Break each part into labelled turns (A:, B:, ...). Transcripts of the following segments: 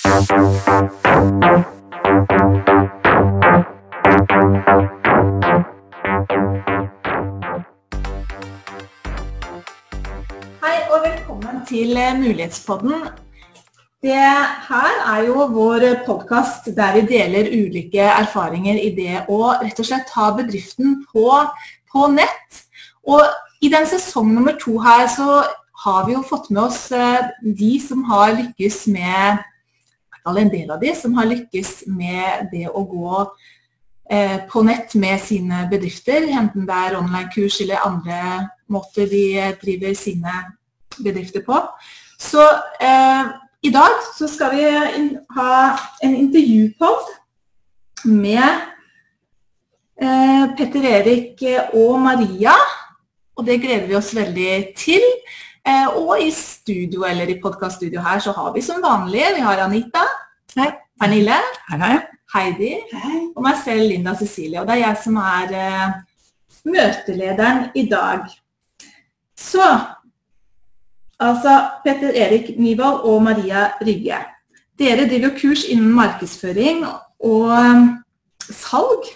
A: Hei og velkommen til eh, Mulighetspodden. Det her er jo vår podkast der vi deler ulike erfaringer i det å rett og slett ha bedriften på, på nett. Og i den sesong nummer to her så har vi jo fått med oss eh, de som har lykkes med eller en del av de som har lykkes med det å gå eh, på nett med sine bedrifter, enten det er online-kurs eller andre måter de driver sine bedrifter på. Så eh, i dag så skal vi ha en intervjupod med eh, Petter Erik og Maria. Og det gleder vi oss veldig til. Eh, og i studio eller i podkaststudio her så har vi som vanlig vi har Anita.
B: Hei.
A: Pernille.
B: Hei, hei.
A: Heidi.
B: Hei.
A: Og meg selv, Linda Cecilie. Og det er jeg som er eh, møtelederen i dag. Så Altså Petter Erik Nyvold og Maria Rygge. Dere driver jo kurs innen markedsføring og eh, salg.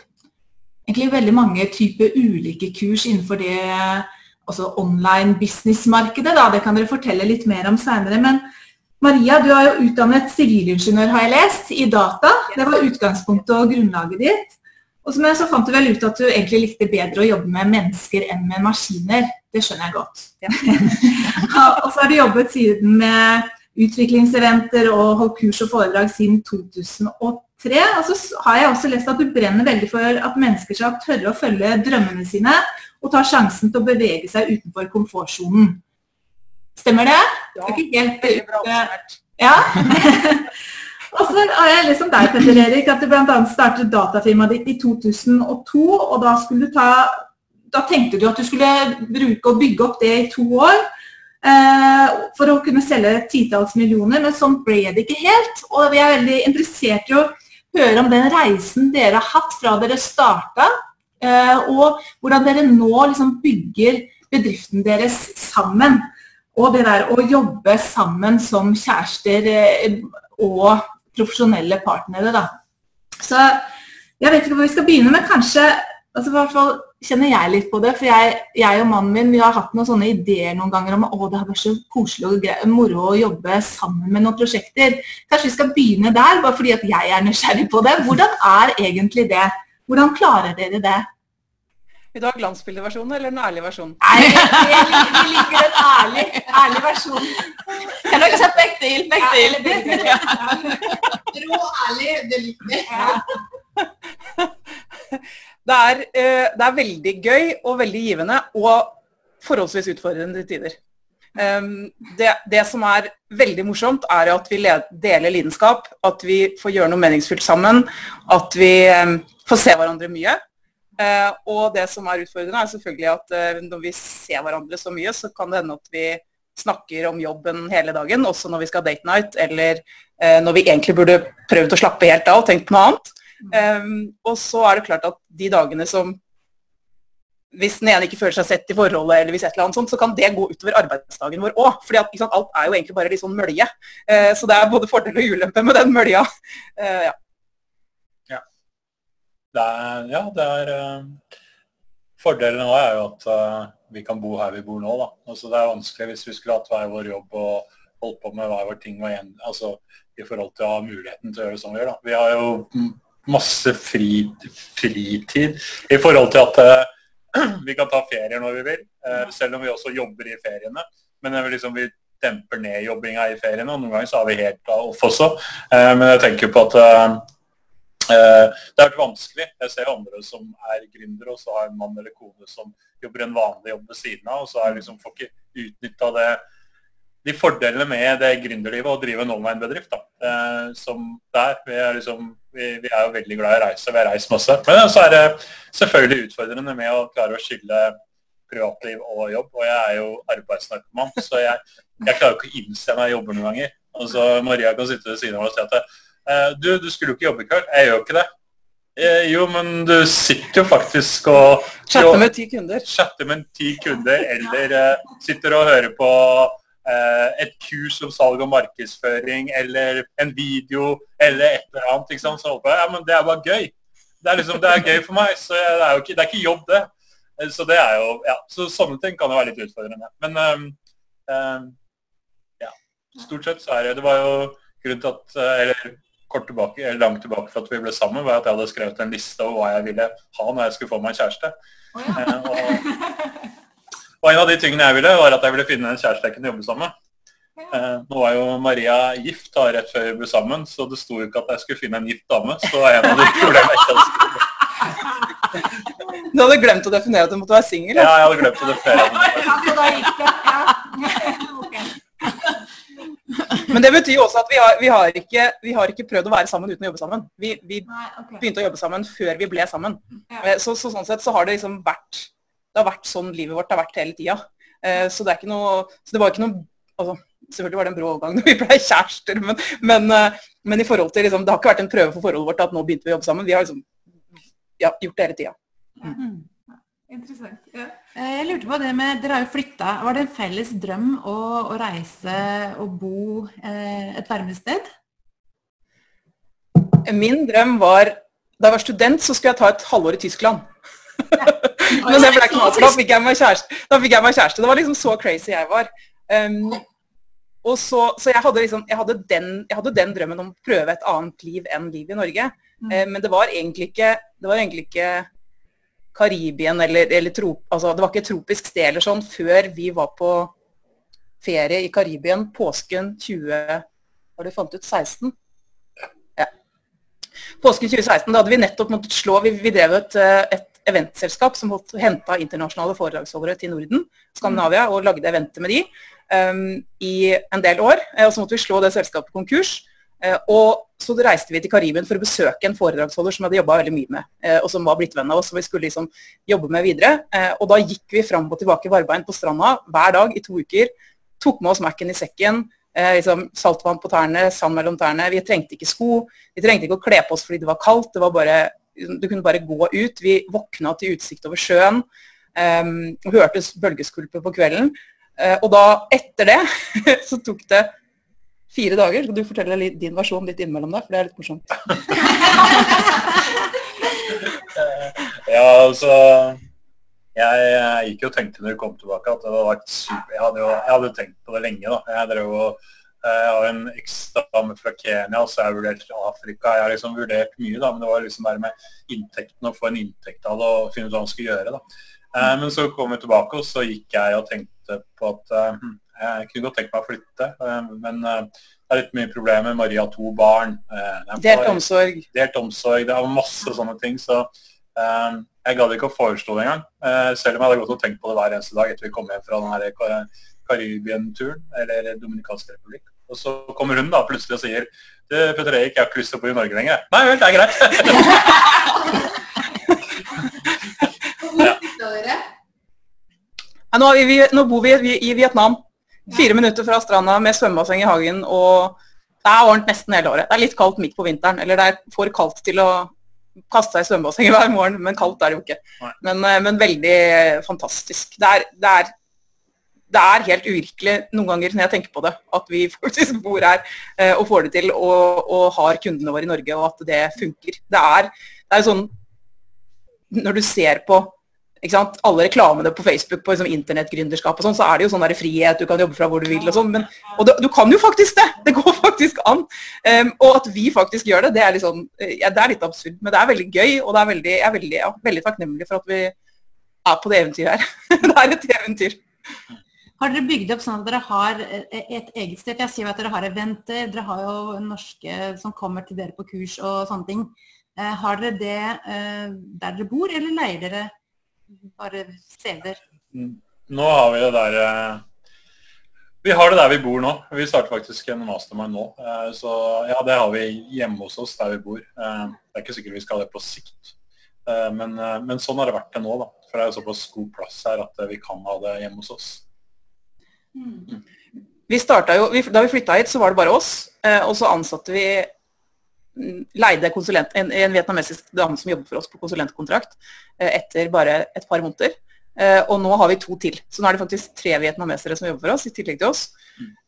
A: Egentlig veldig mange typer ulike kurs innenfor det altså online businessmarkedet. Da. Det kan dere fortelle litt mer om seinere. Men Maria, du er jo utdannet sivilingeniør, har jeg lest, i data. Det var utgangspunktet og grunnlaget ditt. Og så fant du vel ut at du egentlig likte bedre å jobbe med mennesker enn med maskiner. Det skjønner jeg godt. Ja. og så har du jobbet siden med utviklingseventer og holdt kurs og foredrag siden 2003. Og så har jeg også lest at du brenner veldig for at mennesker skal tørre å følge drømmene sine og tar sjansen til å bevege seg utenfor komfortsonen. Stemmer det?
B: Ja,
A: det er ikke helt. Ja. og så har jeg liksom om deg, Petter Erik, at du bl.a. startet datafirmaet ditt i 2002. Og da, ta, da tenkte du at du skulle bruke og bygge opp det i to år. Eh, for å kunne selge titalls millioner, men sånn ble det ikke helt. Og vi er veldig interessert i å høre om den reisen dere har hatt fra dere starta, og hvordan dere nå liksom bygger bedriften deres sammen. Og det der å jobbe sammen som kjærester eh, og profesjonelle partnere, da. Så jeg vet ikke hvor vi skal begynne, men kanskje altså i hvert fall kjenner jeg litt på det. For jeg, jeg og mannen min vi har hatt noen sånne ideer noen ganger om å det har vært så koselig og moro å jobbe sammen med noen prosjekter. Kanskje vi skal begynne der, bare fordi at jeg er nysgjerrig på det. Hvordan er egentlig det? Hvordan klarer dere det?
B: Vil du ha glansbildeversjonen eller den ærlige versjonen?
A: Nei, vi liker, den ærlige en ærlig, ærlig versjon.
C: Kan dere se begge til? Begge til.
A: Rå ærlig, det liker vi.
B: Det er, eh, det er veldig gøy og veldig givende og forholdsvis utfordrende til tider. Um, det, det som er veldig morsomt, er at vi deler lidenskap, at vi får gjøre noe meningsfylt sammen, at vi um, får se hverandre mye. Uh, og det som er utfordrende, er selvfølgelig at uh, når vi ser hverandre så mye, så kan det hende at vi snakker om jobben hele dagen, også når vi skal ha date night, eller uh, når vi egentlig burde prøvd å slappe helt av og tenkt på noe annet. Um, og så er det klart at de dagene som hvis den ene ikke føler seg sett i forholdet, eller hvis et eller annet sånt, så kan det gå utover arbeidsdagen vår òg. fordi alt er jo egentlig bare litt sånn mølje. Så det er både fordel og ulempe med den mølja. Ja.
D: Ja. Det er, ja, det er uh, Fordelen nå er jo at uh, vi kan bo her vi bor nå. da. Altså, det er vanskelig hvis vi skulle hatt hver vår jobb og holdt på med hver vår ting og igjen, altså, i forhold til å ha muligheten til å gjøre som vi gjør. da. Vi har jo masse fri, fritid i forhold til at uh, vi kan ta ferier når vi vil, uh, selv om vi også jobber i feriene. Men vi, liksom, vi demper ned jobbinga i feriene, og noen ganger så har vi helt off også. Uh, men jeg tenker på at det har vært vanskelig. Jeg ser andre som er gründere, og så har en mann eller kone som jobber en vanlig jobb ved siden av, og så er liksom, får ikke utnytta de fordelene med det gründerlivet å drive en online-bedrift. eh, som der. Vi er, liksom, vi, vi er, jo veldig glad i å reise, vi har reist masse. Men så er det selvfølgelig utfordrende med å klare å skille privatliv og jobb. Og jeg er jo arbeidsnarkoman, så jeg, jeg klarer ikke å innse jeg jobber noen ganger. Og så Maria kan sitte ved siden av og si at eh, du, du skulle jo ikke jobbe i kveld. Jeg gjør jo ikke det. Eh, jo, men du sitter jo faktisk og
B: Chatter med ti kunder.
D: chatter med ti kunder, eller eh, sitter og hører på eh, et kurs om salg og markedsføring eller en video eller et eller annet. ikke sant? Så håper jeg, ja, men det er bare gøy. Det er liksom, det er gøy for meg, så det er jo ikke, det er ikke jobb, det. Eh, Så det er jo, ja, så sånne ting kan jo være litt utfordrende. Men um, um, ja, stort sett så er det, det var jo grunnen til at, eh, eller kort tilbake, eller langt tilbake for at vi ble sammen, var at jeg hadde skrevet en liste over hva jeg ville ha når jeg skulle få meg en kjæreste. Eh, og, og en av de tingene jeg ville, var at jeg ville finne en kjæreste jeg kunne jobbe sammen med. Eh, nå var jo Maria gift da, rett før vi ble sammen, så det sto jo ikke at jeg skulle finne en gift dame. Så var en av de problemene jeg ikke hadde skrevet.
B: Du hadde glemt å definere at du måtte være singel?
D: Ja, jeg hadde glemt å definere det.
A: Ja, da gikk det. Ja. Ok.
B: Men det betyr jo også at vi har, vi, har ikke, vi har ikke prøvd å være sammen uten å jobbe sammen. Vi, vi
A: Nei, okay.
B: begynte å jobbe sammen før vi ble sammen.
A: Ja.
B: Eh, Så, så sånn sett så har det liksom vært Det har vært sånn livet vårt har vært hele tida. Eh, Så det er ikke noe Så det var ikke noe altså, Selvfølgelig var det en brå overgang når vi ble kjærester, men, men, eh, men i forhold til liksom, det har ikke vært en prøve for forholdet vårt at nå begynte vi å jobbe sammen. Vi har liksom ja, gjort det hele tida.
C: Mm.
A: Interessant. Ja.
C: Eh, Jeg lurte på det med, Dere har jo flytta. Var det en felles drøm å, å reise og bo eh, et varmere sted?
B: Min drøm var Da jeg var student, så skulle jeg ta et halvår i Tyskland. Men det ble ikke noe, for da fikk jeg meg kjæreste. Kjæreste. Det var liksom så crazy jeg var. Um, og så, så jeg, hadde liksom, jeg, hadde den, jeg hadde den drømmen om å prøve et annet liv enn liv i Norge.
C: Mm.
B: Uh, men det var egentlig ikke, det var egentlig ikke Karibien eller, eller trop, altså, Det var ikke et tropisk sted eller sånn før vi var på ferie i Karibien påsken 20 Har du fant ut 16? Ja. Påsken 2016. Da hadde vi nettopp måttet slå Vi, vi drev et, eh, et eventselskap som henta internasjonale foredragsholdere til Norden, Skandinavia, og lagde eventer med de um, i en del år. eh, Og så måtte vi slå det selskapet konkurs. Eh, Og så reiste vi til Karibien for å besøke en foredragsholder som hadde jobba veldig mye med, eh, og som var blitt venn av oss, og vi skulle liksom jobbe med videre. Eh, Og da gikk vi fram og tilbake varbeint på stranda hver dag i to uker. Tok med oss Mac-en i sekken. Liksom saltvann på tærne, sand mellom tærne. Vi trengte ikke sko. Vi trengte ikke å kle på oss fordi det var kaldt. Det var bare, du kunne bare gå ut. Vi våkna til utsikt over sjøen. Um, hørte bølgeskulpet på kvelden. Og da, etter det, så tok det fire dager. Skal du fortelle litt din versjon litt innimellom der, for det er litt morsomt.
D: Ja, altså jeg, jeg gikk jo og tenkte når jeg kom tilbake at det hadde vært super. Jeg hadde jo jeg hadde tenkt på det lenge. da. Jeg drev og eh, jeg har en eksdame fra Kenya, så jeg har vurdert Afrika. Jeg har liksom vurdert mye, da, men det var liksom bare med inntekten å få en inntekt av det og finne ut hva man skulle gjøre. da. Eh, men så kom vi tilbake, og så gikk jeg og tenkte på at eh, hm, jeg kunne godt tenke meg å flytte, eh, men eh, det er litt mye problemer. Maria har to barn. eh, er
B: Delt omsorg.
D: delt omsorg, det er masse sånne ting. Så jeg gadd ikke å foreslå det engang. Eh, selv om jeg hadde gått og tenkt på det hver eneste dag etter vi kom hjem fra den Karibien-turen, eller Dominikansk republikk. Og så kommer hun da plutselig og sier du, Petter Erik, jeg har ikke lyst til å bo i Norge lenger. Nei vel, det er greit.
B: Ja, nå, er vi, vi- nå bor vi i- i Vietnam. Fire minutter fra stranda med svømmebasseng i hagen. Og det er varmt nesten hele året. Det er litt kaldt midt på vinteren. Eller det er for kaldt til å kaste seg i svømmebassenget hver morgen, men kaldt er det jo ikke. Men, eh, men veldig fantastisk. Det er, det, er, det er helt uvirkelig noen ganger når jeg tenker på det, at vi faktisk bor her eh, og får det til og, og har kundene våre i Norge, og at det funker. Det er, det er sånn Når du ser på? Alle reklamene på Facebook på liksom, internettgründerskap og sånn, så er det jo sånn der frihet, du kan jobbe fra hvor du vil og sånn. Men, og du, du kan jo faktisk det! Det går faktisk an. Um, og at vi faktisk gjør det, det er, sånn, eh, ja, det er litt absurd. Men det er veldig gøy, og det er veldig, jeg er veldig, ja, veldig takknemlig for at vi er på det eventyret her. det er et eventyr.
C: Har dere bygd opp sånn at dere har eh, et eget sted? Jeg sier jo at dere har eventer, dere har jo norske som kommer til dere på kurs og sånne ting. Eh, Har dere det eh, der dere bor, eller leier dere bare steder?
D: Nå har vi det der eh, Vi har det der vi bor nå. Vi starter faktisk en mastermind nå. Eh, Så ja, det har vi hjemme hos oss der vi bor. Eh, Det er ikke sikkert vi skal ha det på sikt. Eh, Men, men sånn har det vært til nå, da. For det er såpass god plass her at vi kan ha det hjemme hos oss.
B: Vi jo, da vi flytta hit, så var det bare oss. Eh, og så ansatte vi mm, leide konsulent, en, en vietnamesisk dame som jobber for oss på konsulentkontrakt eh, etter bare et par måneder. Uh, og nå har vi to til. Så nå er det faktisk tre vietnamesere som jobber for oss, i tillegg til oss.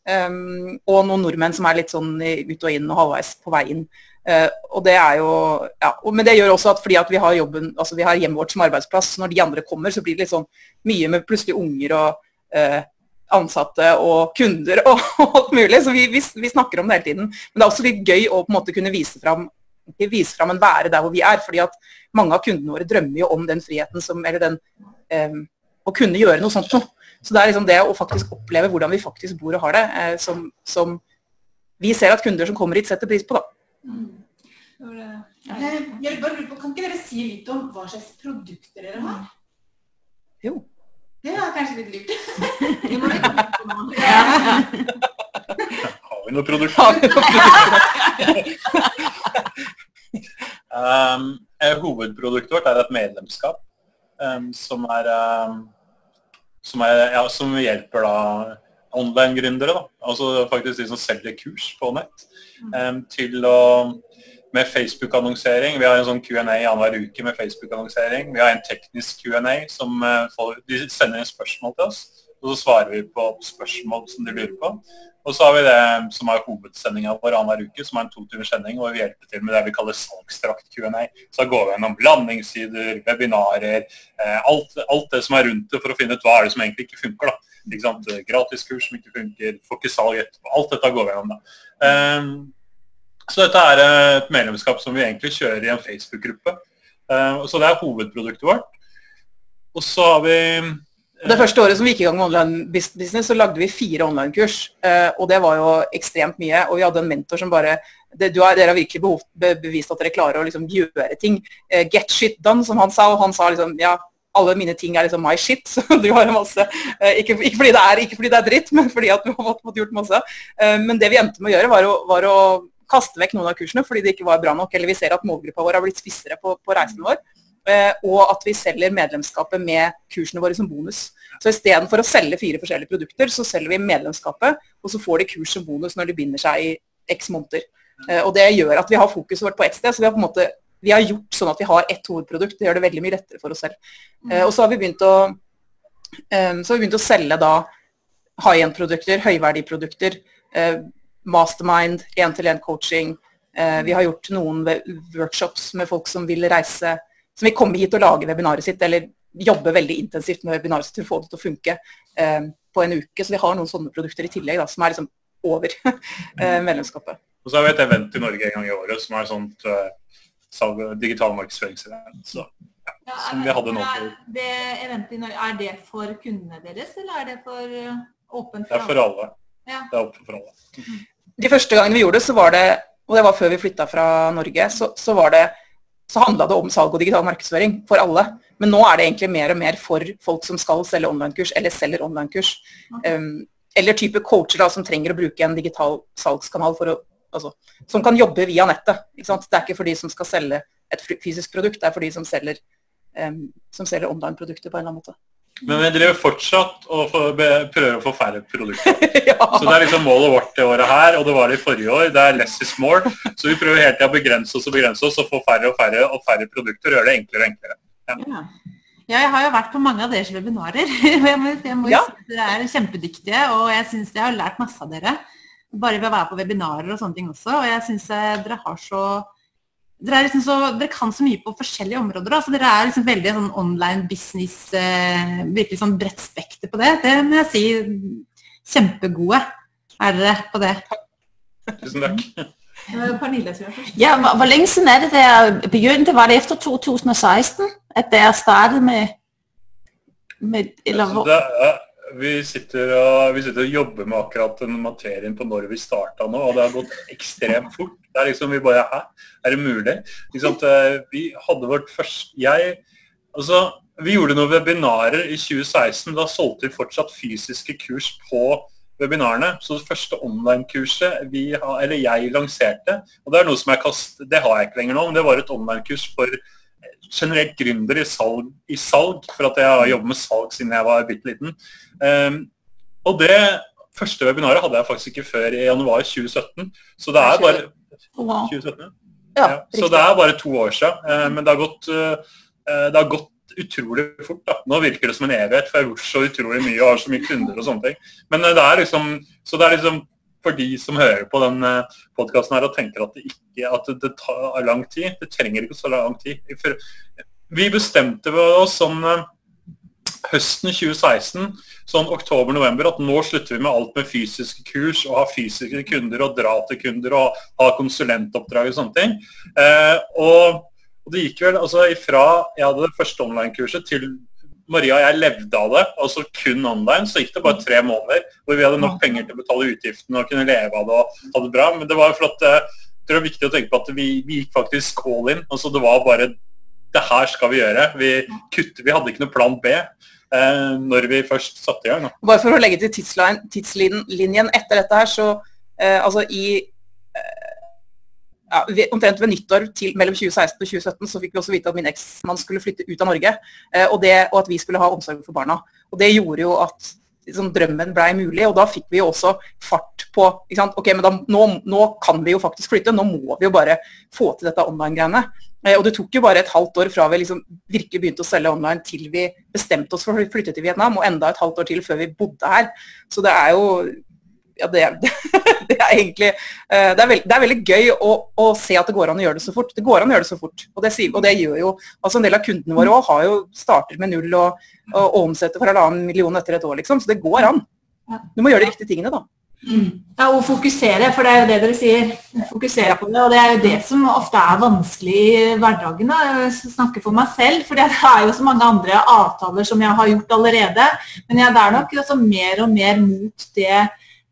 B: Um, og noen nordmenn som er litt sånn ut og inn og halvveis på vei inn. Uh, og det er jo, ja, Men det gjør også at fordi at vi har jobben, altså vi har hjemmet vårt som arbeidsplass, så når de andre kommer, så blir det litt sånn mye med plutselig unger og uh, ansatte og kunder og, alt mulig. Så vi, vi, vi, snakker om det hele tiden. Men det er også litt gøy å på en måte kunne vise fram, vise fram en være der hvor vi er. fordi at mange av kundene våre drømmer jo om den friheten som, eller den um, å kunne gjøre noe sånt noe. Så det er liksom det å faktisk oppleve hvordan vi faktisk bor og har det, eh, som, som, vi ser at kunder som kommer hit, setter pris på. da. Mm.
A: Eh, jeg bare lurer på, Kan ikke dere si litt om hva slags produkter dere har?
B: Jo.
A: Det er kanskje litt lurt.
D: Har vi noe produkt? Har vi noe produkter? um, hovedproduktet vårt er et medlemskap um, som er um, som, er, ja, som, hjelper da online-gründere, altså faktisk de som selger kurs på nett, um, til å med Facebook-annonsering. Vi har en sånn Q&A annenhver uke med Facebook-annonsering. Vi har en teknisk Q&A som uh, de sender inn spørsmål til oss, og så svarer vi på spørsmål som de lurer på. Og så har vi det som er hovedsendinga vår annenhver uke, som er en to timers sending, Og vi hjelper til med det vi kaller salgsdrakt Q&A. Så går vi gjennom landingssider, webinarer, eh, alt, alt, det som er rundt det for å finne ut hva er det som egentlig ikke funker. da. Ikke? Gratiskurs som ikke funker, får ikke salg etterpå. Alt dette går vi gjennom da. Um, så dette er et medlemskap som vi egentlig kjører i en Facebook-gruppe. Eh, så det er hovedproduktet vårt. Og så har vi eh,
B: det første året som vi gikk i gang med online business, så lagde vi fire online-kurs. Eh, og det var jo ekstremt mye. Og vi hadde en mentor som bare det, har, Dere har virkelig behov, bevist at dere klarer å liksom gjøre ting. Get shit done, som han sa. Og han sa liksom ja, alle mine ting er liksom my shit. Så du har masse ikke, ikke, fordi det er, ikke fordi det er dritt, men fordi at du har fått, gjort masse. Men det vi endte med å gjøre, var å, var å kaste vekk noen av kursene fordi det ikke var bra nok, eller vi ser at målgruppa vår har blitt spissere på, på reisen vår. Eh, og at vi selger medlemskapet med kursene våre som bonus. Så istedenfor å selge fire forskjellige produkter, så selger vi medlemskapet, og så får de kurs som bonus når de binder seg i x måneder. Eh, og det gjør at vi har fokuset vårt på ett sted. så vi har på en måte vi har gjort sånn at vi har ett hovedprodukt. Det gjør det veldig mye lettere for oss selv. Eh, og så har vi begynt å, så har vi begynt å selge da high end-produkter, høyverdiprodukter mastermind, én-til-én-coaching. Eh, vi har gjort noen workshops med folk som vil reise, som vil komme hit og lage webinaret sitt, eller jobbe veldig intensivt med webinaret sitt for å få det til å funke eh, på en uke. Så vi har noen sånne produkter i tillegg da, som er liksom over eh, medlemskapet.
D: Og så har vi et event i Norge en gang i året som er sånt uh, digital markedsføringsevent. Så, ja, ja, som vi hadde nå.
A: Er det eventet i Norge, er det for kundene deres, eller er det for åpent
D: for alle? Det er for alle. Ja. Det er åpent for alle.
B: De første gangene vi gjorde det, så var det, og det var før vi flytta fra Norge, så, så, det, så handla det om salg og digital markedsføring for alle. Men nå er det egentlig mer og mer for folk som skal selge online-kurs, eller selger online-kurs. Um, eller type coacher da, som trenger å bruke en digital salgskanal å, altså, som kan jobbe via nettet. Det er ikke for de som skal selge et fysisk produkt, det er for de som selger, um, selger online-produkter på en eller annen måte.
D: Men vi driver fortsatt og prøver å få færre produkter. ja. Så det er liksom målet vårt det året her, og det var det i forrige år. Det er less is more. Så vi prøver hele tida å begrense oss og begrense oss og få færre og færre og færre produkter og gjøre det enklere og enklere.
C: Ja. ja. ja jeg har jo vært på mange av deres webinarer. Jeg må, jeg må ja. si Dere er kjempedyktige, og jeg syns jeg har lært masse av dere. Bare ved å være på webinarer og sånne ting også. Og jeg syns eh, dere har så dere, liksom så, dere, kan så mye på forskjellige områder. så dere er liksom veldig sånn online business, eh, virkelig sånn bredt spekter på det. Det må jeg si. Kjempegode er dere på det.
D: Tusen takk.
A: Pernille,
E: ja, hvor, hvor lenge siden er det dere begynte? Var det etter 2016 at dere startet med,
D: med eller, hvor? det er, vi sitter, og, vi sitter, og, jobber med akkurat den materien på når vi starta nå, og det har gått ekstremt fort. Det er liksom vi bare Hæ, er det mulig? Liksom, vi hadde vårt første Jeg Altså, vi gjorde noen webinarer i 2016. Da solgte vi fortsatt fysiske kurs på webinarene. Så det første online-kurset eller jeg lanserte, og det er noe som jeg kastet, det har jeg ikke lenger nå, men det var et online-kurs for generelt gründer i salg, i salg, for at jeg har jobbet med salg siden jeg var bitte liten. Um, og det første webinaret hadde jeg faktisk ikke før i januar 2017. Så det er bare 2017, ja. Så det er bare to år siden. Uh, men det har gått, uh, det har gått utrolig fort. da. Nå virker det som en evighet, for jeg har gjort så utrolig mye og har så mye kunder og sånne ting. Men det er liksom, så det er liksom for de som hører på den podkasten her og tenker at det ikke at det tar lang tid. Det trenger ikke så lang tid. Vi bestemte oss sånn høsten 2016, sånn oktober-november, at nå slutter vi med alt med fysiske kurs og ha fysiske kunder og dra til kunder og ha konsulentoppdrag og sånne ting. Eh, og, og, det gikk vel altså ifra jeg hadde det første online-kurset til Maria og jeg levde av det, altså kun online, så gikk det bare tre måneder hvor vi hadde nok penger til å betale utgiftene og kunne leve av det og ha det bra. Men det var for at eh, det er viktig å tenke på at vi, vi gikk faktisk all in. altså Det var bare det her skal vi gjøre. Vi, kutter, vi hadde ikke noe plan B eh, når vi først satte i gang. Da.
B: Bare for å legge til tidslinjen etter dette her, så eh, altså i eh, ja, omtrent ved nyttår til, mellom 2016 og 2017 så fikk vi også vite at min eksmann skulle flytte ut av Norge, eh, og, det, og, at vi skulle ha omsorg for barna. Og Det gjorde jo at liksom, drømmen blei mulig, og da fikk vi jo også fart på ok, men da, nå, nå, kan vi jo faktisk flytte, nå må vi jo bare få til dette online-greiene. Eh, og det tok jo bare et halvt år fra vi liksom virkelig begynte å selge online til vi bestemte oss for å flytte til Vietnam, og enda et halvt år til før vi bodde her. Så det er jo ja, det, det, er egentlig eh, det er, veld, det er veldig gøy å, å, se at det går an å gjøre det så fort. Det går an å gjøre det så fort. Og det, og det gjør jo altså En del av kundene våre også har jo starter med null og, og, omsetter for halvannen million etter et år, liksom. Så det går an. Du må gjøre de riktige tingene, da.
A: Mm. Ja, og fokusere, for det er jo det dere sier. Fokusere på det. Og det er jo det som ofte er vanskelig i hverdagen. å snakke for meg selv. For det er jo så mange andre avtaler som jeg har gjort allerede. Men jeg er nok også mer og mer mot det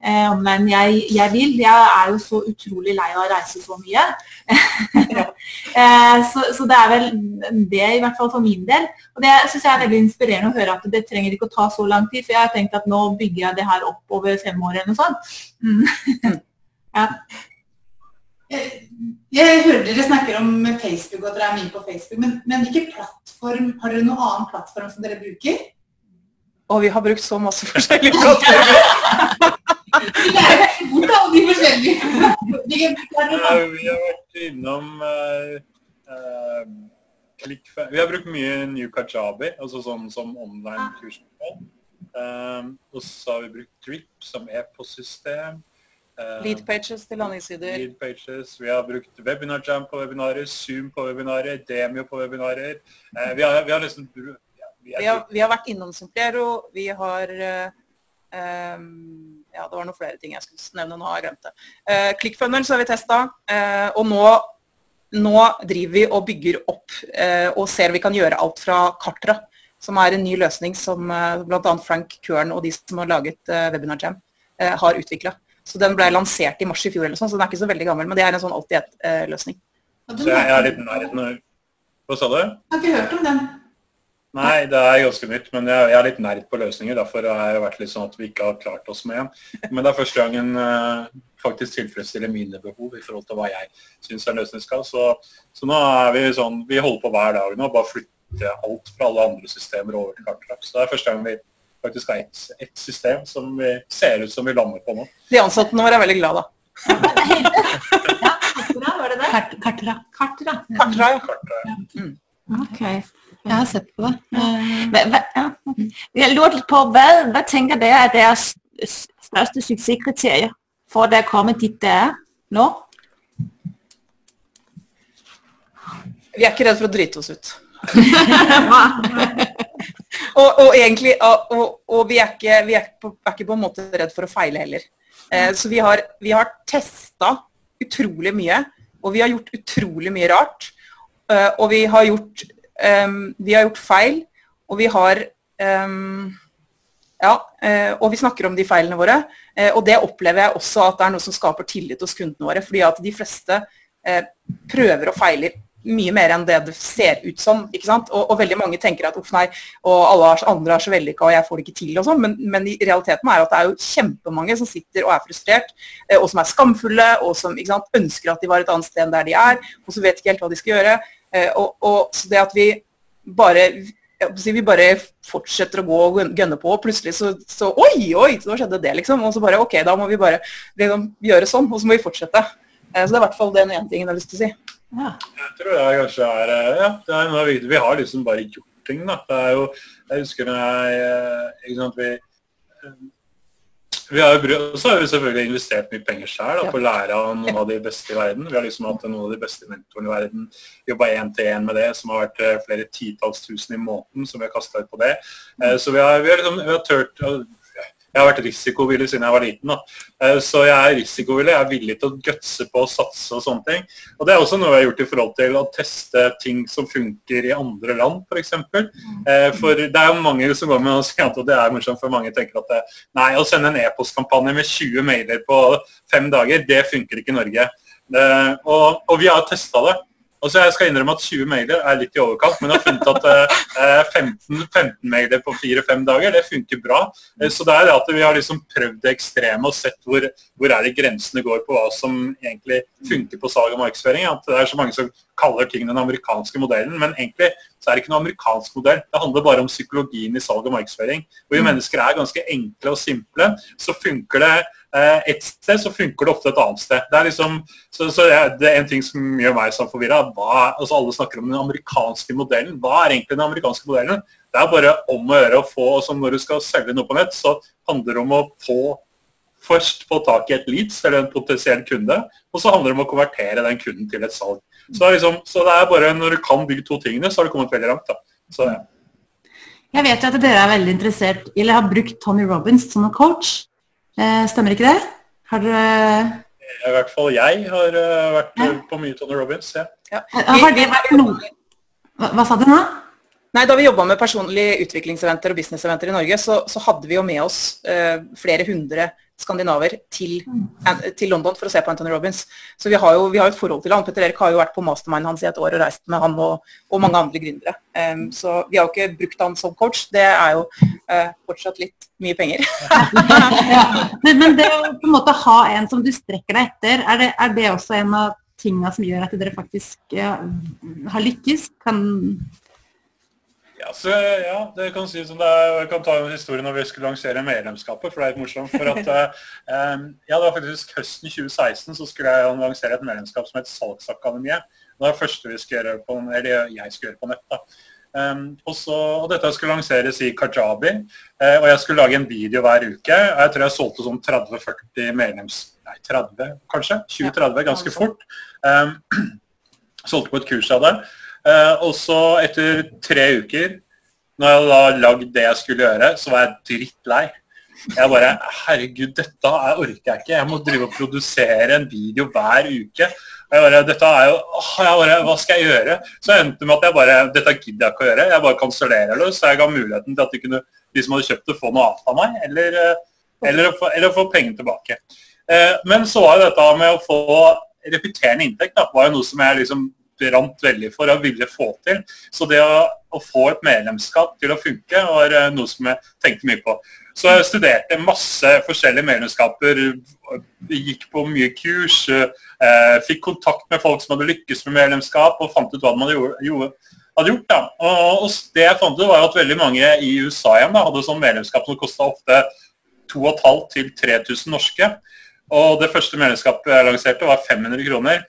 A: eh, online jeg, jeg, vil. Jeg er jo så utrolig lei av å reise så mye. eh, så, så, det er vel det, i hvert fall for min del. Og det syns jeg er veldig inspirerende å høre at det trenger ikke å ta så lang tid. For jeg har tenkt at nå bygger jeg det her opp over fem år eller noe sånt. Mm. ja.
C: Jeg hører dere snakker om Facebook og at dere er mye på Facebook, men, men hvilken plattform, har dere noen annen plattform som dere bruker?
B: Og vi har brukt så masse forskjellige plattformer.
C: Bort alle de forskjellige.
D: vi har vært innom uh, Vi har brukt mye New Kajabi, altså sånn som online kursmål. Um, og så har vi brukt Drip som e-postsystem.
B: Uh, lead pages til landingssider.
D: Lead pages. Vi har brukt Webinar Jam på webinarer, Zoom på webinarer, Demio på webinarer. Uh, vi, har, vi, har, nesten
B: ja, vi, vi, har, vi, har, vært innom Simplero. Vi har um, ja, det var noen flere ting jeg skulle nevne, nå har jeg glemt det. Uh, ClickFunnels har vi testa, uh, og nå, nå, driver vi og bygger opp uh, og ser vi kan gjøre alt fra Kartra, som er en ny løsning som bl.a. Frank Køren og de som har laget uh, Webinar Jam, har utvikla. Så den ble lansert i mars i fjor, eller sånn, så den er ikke så veldig gammel, men det er en sånn alt-i-ett-løsning.
D: så jeg er litt nær Hva sa du? Jeg
C: har ikke hørt om den.
D: Nei, det er ganske nytt, men jeg, jeg er litt nerd på løsninger. Derfor har jeg vært litt sånn at vi ikke har klart oss med en. Men det er første gangen uh, faktisk tilfredsstiller mine behov i forhold til hva jeg syns er løsning skal. Så, så, nå er vi sånn Vi holder på hver dag nå, bare flytte alt fra alle andre systemer over til Kartrapp. Så det er første gang vi faktisk har ett et system som vi ser ut som vi lander på nå.
B: De ansatte våre er veldig glad da.
C: ja, Kartra, var det det?
B: Kartra.
C: Kartra.
B: Kartra, ja. Kartra, ja.
A: Mm. Okay.
C: Jeg har sett på det. Hva,
E: hva, ja. Jeg lurer litt på, hva, hva tenker dere er deres største suksesskriterier for at det er kommet dit det er nå?
B: Vi er ikke redd for å drite oss ut. og, og, egentlig, og, og, vi, er ikke, vi er, på, er ikke, på, en måte redd for å feile heller. Eh, så vi har, vi har testa utrolig mye, og vi har gjort utrolig mye rart. Eh, og vi har gjort vi har gjort feil, og vi har um, ja, uh, og vi snakker om de feilene våre. Uh, og det opplever jeg også at det er noe som skaper tillit hos kundene våre. fordi at de fleste prøver og feiler mye mer enn det det ser ut som. ikke sant? Og, og veldig mange tenker at uff nei, og alle andre er så vellykka og jeg får det ikke til og sånn, men, men, realiteten er at det er jo kjempemange som sitter og er frustrert, og som er skamfulle, og som sant, ønsker at de var et annet sted enn der de er, og som vet ikke helt hva de skal gjøre. Eh, og, og, så det at vi bare vi bare fortsetter å gå og gønne på, og plutselig så, så Oi, oi, så skjedde det, liksom. Og så bare OK, da må vi bare liksom, gjøre sånn, og så må vi fortsette. Eh, så det er i hvert fall den ene tingen jeg har lyst til å si.
D: Ja. Jeg tror det kanskje er eh, Ja, det er noe viktig. vi har liksom bare gjort ting. da. Det er jo, jeg husker når jeg ikke sant, vi, vi har jo, så har vi selvfølgelig investert mye penger sjøl på å lære av noen av de beste i verden. Vi har liksom hatt noen av de beste mentorene i verden. Jobba én til én med det, som har vært eh, flere titalls tusen i måneden som vi har kasta ut på det. Eh, så vi har, vi har, liksom, vi har tørt jeg har vært risikovillig siden jeg var liten. Da. Eh, så jeg er risikovillig. Jeg er villig til å gutse på å satse og sånne ting. Og Det er også noe jeg har gjort i forhold til å teste ting som funker i andre land, f.eks. For, eh, for det er jo mange som går med og sier at det er morsomt, for mange tenker at det, nei, å sende en e-postkampanje med 20 mailer på fem dager, det funker ikke i Norge. Og, og vi har testa det. Altså Jeg skal innrømme at 20 mailer er litt i overkant, men jeg har funnet at eh, 15, 15, mailer på 4-5 dager, det funker bra. Eh, så det er det at vi har liksom prøvd det ekstreme og sett hvor, hvor er det grensene går på hva som egentlig funker på salg og markedsføring. At det er så mange som kaller ting den amerikanske modellen, men egentlig så er det ikke noen amerikansk modell. Det handler bare om psykologien i salg og markedsføring. Hvor vi mennesker er ganske enkle og simple, så funker det Eh, et sted, så funker det ofte et annet sted. Det er liksom, så, så det er en ting som gjør meg sånn forvirra. Altså alle snakker om den amerikanske modellen. Hva er egentlig den amerikanske modellen? Det er bare om å gjøre å få som Når du skal selge noe på nett, så handler det om å få først få tak i et leads, eller en potensiell kunde, og så handler det om å konvertere den kunden til et salg. Så, liksom, så det er bare når du kan bygge to tingene, så har du kommet veldig langt. da. Så, ja.
C: Jeg vet jo at dere er veldig interessert, eller har brukt Tony Robins som en coach. Eh, stemmer ikke det? Har dere
D: I hvert fall jeg har eh, vært ja. på mye Tony Robins. Ja.
C: ja. Har det vært noe hva, hva sa du nå?
B: Nei, Da vi jobba med personlige utviklingseventer og businesseventer i Norge, så, så hadde vi jo med oss eh, flere hundre skandinaver til, til, London for å se på Anthony Robins. Så vi har jo, vi har et forhold til han. Petter Erik har jo vært på mastermind hans i et år og reist med han og, og mange andre gründere. Um, så vi har jo ikke brukt han som coach. Det er jo uh, fortsatt litt mye penger.
C: ja. men, men, det å på en måte ha en som du strekker deg etter, er det, er det også en av tingene som gjør at dere faktisk ja, har lykkes? Kan
D: ja, så, ja, det kan si som det er. Jeg kan ta en historie når vi skulle lansere medlemskapet, for det er litt morsomt. For at, um, ja, det var faktisk høsten 2016 så skulle jeg lansere et medlemskap som het Salgsakademiet. Det var det første vi skulle gjøre på, eller jeg skulle gjøre på nett. da. Um, og, så, og, Dette skulle lanseres i Kajabi, uh, og jeg skulle lage en video hver uke. og Jeg tror jeg solgte sånn 30-40 medlems... Nei, 30 kanskje? 20-30 ganske fort. Um, solgte på et kurs av det. Uh, og så etter tre uker, når jeg da lagd det jeg skulle gjøre, så var jeg drittlei. Jeg bare Herregud, dette jeg orker jeg ikke. Jeg må drive og produsere en video hver uke. Jeg bare, dette er jo, jeg bare, Hva skal jeg gjøre? Så jeg endte med at jeg bare Dette gidder jeg ikke å gjøre. Jeg bare kansellerer det. Så jeg ga muligheten til at de, kunne, de som hadde kjøpt det, få noe annet av meg. Eller, eh, eller, få, eller få pengene tilbake. Eh, men så var jo dette med å få repeterende inntekt da, var jo noe som jeg liksom brant veldig for og ville få til. Så det å, å, få et medlemskap til å funke var eh, noe som jeg tenkte mye på. Så jeg studerte masse forskjellige medlemskaper, gikk på mye kurs, eh, fikk kontakt med folk som hadde lykkes med medlemskap, og fant ut hva man gjort. Hadde gjort da. Og, og det jeg fant ut var at veldig mange i USA igjen da, hadde sånn medlemskap som kosta ofte 2500 til 3000 norske. Og det første medlemskapet jeg lanserte var 500 kroner.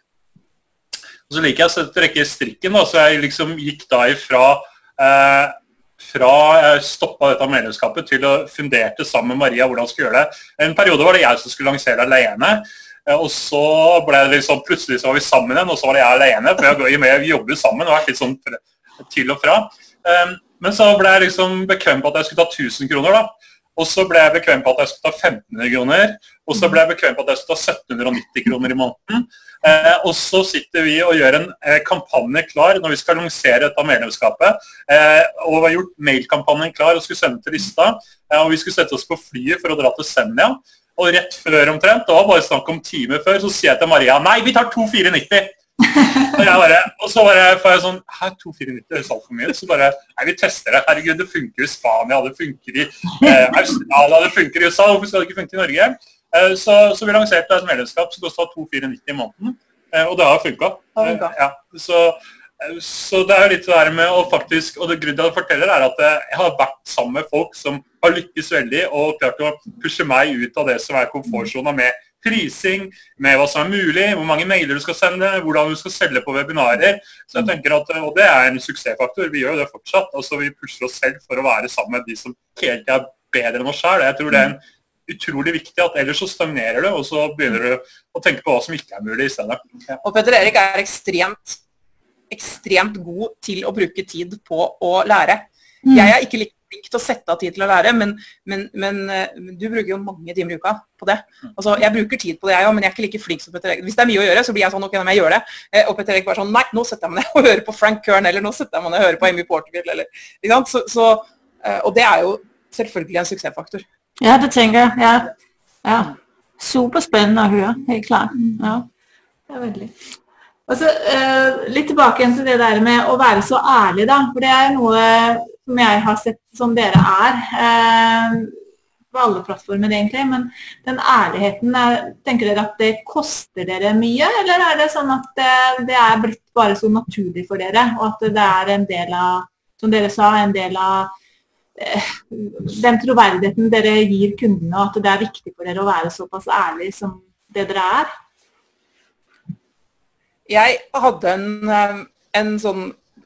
D: Og så liker jeg å trekke strikken, da, så jeg liksom gikk da ifra eh, fra jeg stoppa dette medlemskapet til å funderte sammen med Maria hvordan jeg skulle gjøre det. En periode var det jeg som skulle lansere det alene. Eh, og så ble det liksom, plutselig så var vi sammen igjen, og så var det jeg alene. For jeg, vi jobber sammen og vært litt sånn til og fra. Um, men så ble jeg liksom bekvem på at jeg skulle ta 1000 kroner. da. Og så ble jeg bekvem på at jeg skulle ta 1500 kroner. Og så ble jeg bekvem på at jeg skulle ta 1790 kroner i måneden. Eh, og så sitter vi og gjør en eh, kampanje klar når vi skal lansere dette medlemskapet. Eh, og vi har gjort mailkampanjen klar og skulle sende til lista. Eh, og vi skulle sette oss på flyet for å dra til Senja. Og rett før omtrent, det var bare snakk om timer før, så sier jeg til Maria nei, vi tar 2490. og, jeg bare, og så bare får jeg sånn Hæ, 2490 høres altfor mye? Så bare Nei, vi tester det. Herregud, det funker i Spania, det funker i eh, Australia, det funker i USA. Hvorfor skal det ikke funke i Norge? Eh, så, så, vi lanserte et medlemskap som kosta 2490 i måneden, eh, og det har funka. Eh, ja, så, så, det er jo litt det der med å faktisk Og det grunnen jeg forteller, er at jeg har vært sammen med folk som har lykkes veldig og klart å pushe meg ut av det som er komfortsona med prising, med hva som er mulig, hvor mange mailer du skal sende, hvordan du skal selge på webinarer. Så jeg tenker at, Og det er en suksessfaktor. Vi gjør jo det fortsatt. altså Vi pusher oss selv for å være sammen med de som hele tida er bedre enn oss sjøl. Jeg tror det er en utrolig viktig at ellers så stagnerer du, og så begynner du å tenke på hva som ikke er mulig i stedet.
B: Ja. Og Petter Erik er ekstremt, ekstremt god til å bruke tid på å lære. Mm. Jeg er ikke like flink til å sette av tid til å lære, men, men, men, eh, du bruker jo mange timer i uka på det. Altså, jeg bruker tid på det, jeg òg, men jeg er ikke like flink som Petter Erik. Hvis det er mye å gjøre, så blir jeg sånn ok, nå må jeg gjøre det. Eh, og Petter Erik bare sånn nei, nå setter jeg meg ned og hører på Frank Kern, eller nå setter jeg meg ned og hører på Amy Porterfield, eller ikke så, så, eh, Og det er jo selvfølgelig en suksessfaktor.
E: Ja, det tenker jeg. Ja. ja. Superspennende å høre, helt klart. Ja.
A: Det er veldig. Og så uh, Litt tilbake til det der med å være så ærlig, da. For det er noe som jeg har sett som dere er. Uh, på alle plattformer, egentlig. Men den ærligheten, er, tenker dere at det koster dere mye? Eller er det sånn at det, det, er blitt bare så naturlig for dere, og at det er en del av, som dere sa, en del av uh, den troverdigheten dere gir kundene, og at det er viktig for dere å være såpass ærlig som det dere er?
B: Jeg hadde en, eh, en sånn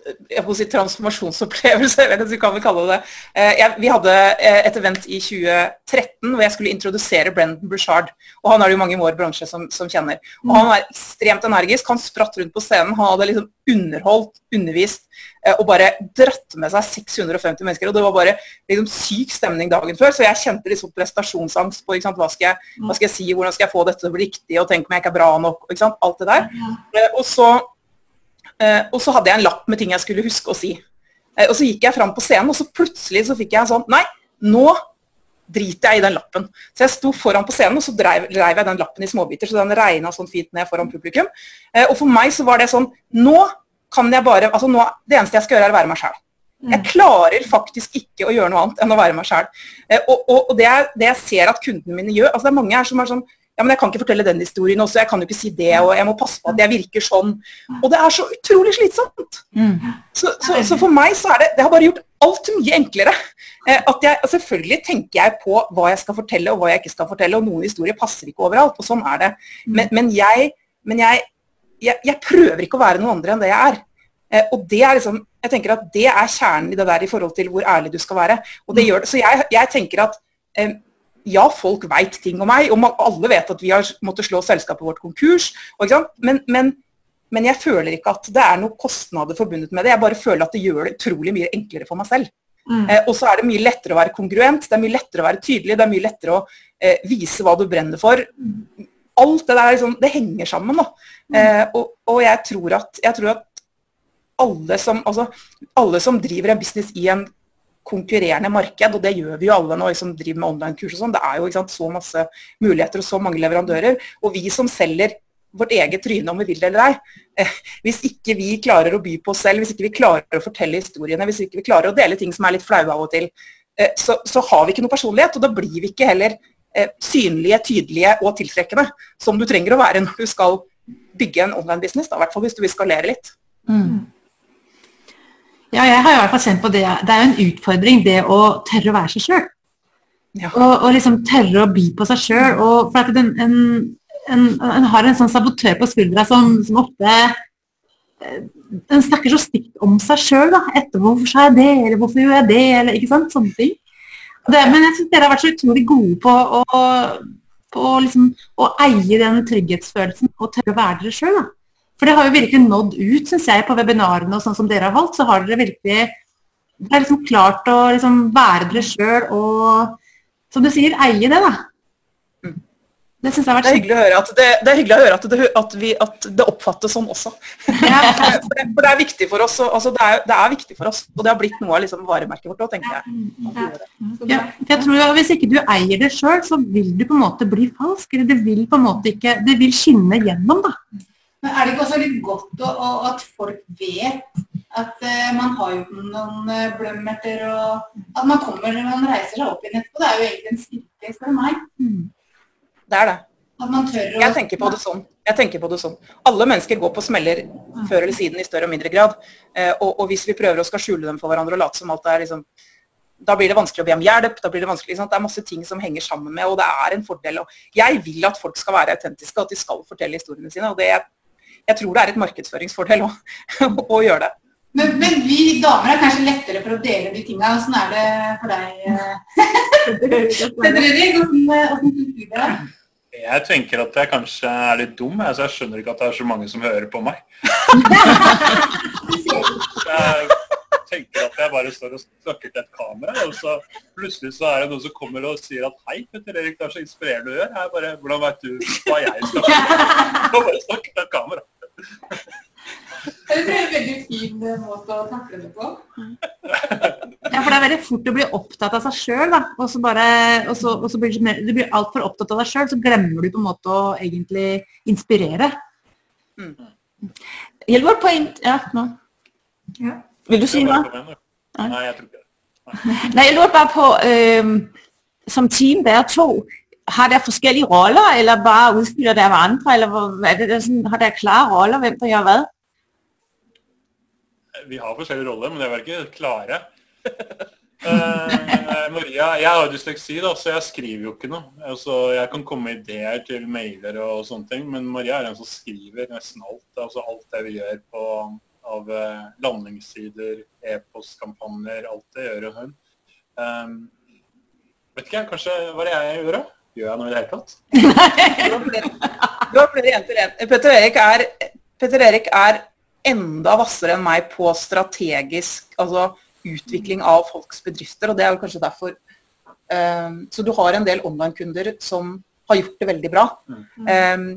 B: jeg må si transformasjonsopplevelse, eller hva kan vi kalle det. det. vi hadde eh, et event i 2013 hvor jeg skulle introdusere Brendan Bouchard. og Han er det jo mange i vår bransje som, som, kjenner. og Han var ekstremt energisk. Han spratt rundt på scenen. Han hadde liksom underholdt, undervist og bare dratt med seg 650 mennesker. og Det var bare liksom syk stemning dagen før. Så jeg kjente liksom prestasjonsangst på hva skal, jeg, hva, skal jeg, si, hvordan skal jeg få dette til å bli riktig, og tenke om jeg ikke er bra nok. Alt det der. Og så Eh, og så hadde jeg en lapp med ting jeg skulle huske å si. Eh, og så gikk jeg fram på scenen, og så plutselig så fikk jeg en sånn Nei, nå driter jeg i den lappen. Så jeg sto foran på scenen, og så dreiv, dreiv jeg den lappen i småbiter, så den regna sånn fint ned foran publikum. Eh, og for meg så var det sånn Nå kan jeg bare altså nå, Det eneste jeg skal gjøre, er å være meg sjæl. Mm. Jeg klarer faktisk ikke å gjøre noe annet enn å være meg sjæl. Og, og, og det, jeg, det, jeg, ser at kundene mine gjør altså Det er mange her som er sånn ja, men jeg kan ikke fortelle den historien også, jeg kan jo ikke si det, og jeg må passe på at jeg virker sånn. Og det er så utrolig slitsomt. Mm. Så, så, så, for meg så er det Det har bare gjort alt mye enklere. Eh, at jeg, Selvfølgelig tenker jeg på hva jeg skal fortelle og hva jeg ikke skal fortelle, og noen historier passer ikke overalt, og sånn er det. Mm. Men, men, jeg, men jeg, jeg, jeg, prøver ikke å være noe andre enn det jeg er. Eh, og det er liksom, jeg tenker at det er kjernen i det der i forhold til hvor ærlig du skal være. Og det mm. gjør det. Så jeg, jeg tenker at eh, ja, folk veit ting om meg, og alle vet at vi har måttet slå selskapet vårt konkurs. Men, men, men, jeg føler ikke at det er noen kostnader forbundet med det. Jeg bare føler at det gjør det utrolig mye enklere for meg selv. Mm. Eh, og så er det mye lettere å være kongruent, det er mye lettere å være tydelig, det er mye lettere å eh, vise hva du brenner for. Alt det der liksom, det henger sammen. da. Mm. Eh, og, og jeg, tror at, jeg tror at alle som, altså, alle som driver en business i en konkurrerende marked, og det gjør vi jo alle nå som driver med online-kurs og sånn. Det er jo sant, så masse muligheter og så mange leverandører. Og vi som selger vårt eget tryne, om vi vil det eller ei. Eh, hvis ikke vi klarer å by på oss selv, hvis ikke vi klarer å fortelle historiene, hvis ikke vi klarer å dele ting som er litt flaue av og til, eh, så, så, har vi ikke noe personlighet. Og da blir vi ikke heller eh, synlige, tydelige og tiltrekkende, som du trenger å være når du skal bygge en online-business. I hvert fall hvis du vil skalere litt. Mm.
C: Ja, jeg har i hvert fall kjent på det. Det er jo en utfordring det å tørre å være seg sjøl. Ja. Og, og, liksom tørre å by på seg sjøl. For at den, en, en, en, har en sånn sabotør på skuldra som, som ofte en snakker så stygt om seg sjøl. Etter 'hvorfor sa jeg det', eller 'hvorfor gjorde jeg det', eller ikke sant. Sånne ting. Det, men jeg syns dere har vært så utrolig gode på å, på liksom, å eie den trygghetsfølelsen og tørre å være dere sjøl. For det har jo virkelig nådd ut, syns jeg, på webinarene og sånn som dere har holdt. Så har dere virkelig det er liksom klart å liksom være dere sjøl og, som du sier, eie det, da.
B: Mm. Det syns jeg har vært Det er hyggelig å høre at det, det, høre at det, at vi, at det oppfattes sånn også. Ja. for det er viktig for oss, altså det, er, det, er, viktig for oss, og det har blitt noe av liksom varemerket vårt òg, tenker jeg.
C: Ja. jeg tror at Hvis ikke du eier det sjøl, så vil du på en måte bli falsk. eller Det vil på en måte ikke, det vil skinne gjennom. da.
A: Men er det ikke også litt godt å, å, at folk vet at uh, man har jo noen uh, blømmerter, og at man kommer når man reiser seg opp igjen etterpå? Det er jo egentlig en styrke, spør du meg. Mm.
B: Det er det.
A: At man tør
B: å Jeg tenker på det sånn. Jeg tenker på det sånn. Alle mennesker går på smeller før eller siden i større og mindre grad. Uh, og, og, hvis vi prøver å skal skjule dem for hverandre og late som alt er liksom da blir det vanskelig å be om hjelp. da blir Det vanskelig, sant? Det er masse ting som henger sammen med, og det er en fordel. Og jeg vil at folk skal være autentiske, og at de skal fortelle historiene sine. og det, Jeg tror det er et markedsføringsfordel å, å gjøre det.
C: Men, men, vi damer er kanskje lettere for å dele de tinga. Åssen er det for deg? Åssen syns det?
D: Jeg tenker at jeg kanskje er litt dum. Altså jeg skjønner ikke at det er så mange som hører på meg. jeg tenker at jeg bare står og snakker til et kamera, og så plutselig så er det noen som kommer og sier at hei, Petter Erik, det er så inspirerende å gjøre. Jeg bare, Hvordan vet du hva jeg snakker om? Jeg bare snakker til et kamera.
C: Det er en veldig fin eh, måte å takle det på.
E: Ja, for det er veldig fort å bli opptatt av seg sjøl, da. Og så, bare, og så, og så blir du, du blir altfor opptatt av deg sjøl, så glemmer du på en måte å egentlig inspirere. Mm. Jeg poeng Ja, nå. Ja. Vil du si noe?
D: Nei, jeg tror ikke det.
E: Nei, jeg lurer bare på um, Som team dere to, har dere forskjellige roller, eller bare utspiller dere hverandre? Eller er det sånn, har dere klare roller, hvem der gjør hva?
D: Vi har forskjellige roller, men det var ikke klare. uh, Maria, Jeg har dysleksi, da, så jeg skriver jo ikke noe. Altså, jeg kan komme med ideer til mailer og sånne ting, men Maria er den som skriver nesten alt. Altså alt det vi gjør på, av uh, landingssider, e-postkampanjer, alt det gjør hun. Um, vet ikke, kanskje hva er det jeg gjør, da? Gjør jeg noe i det hele tatt?
B: du har flere jenter igjen. Petter Erik er, Petter Erik er enda hvassere enn meg på strategisk altså utvikling av folks bedrifter. og det er jo kanskje derfor um, Så du har en del online-kunder som har gjort det veldig bra. Um,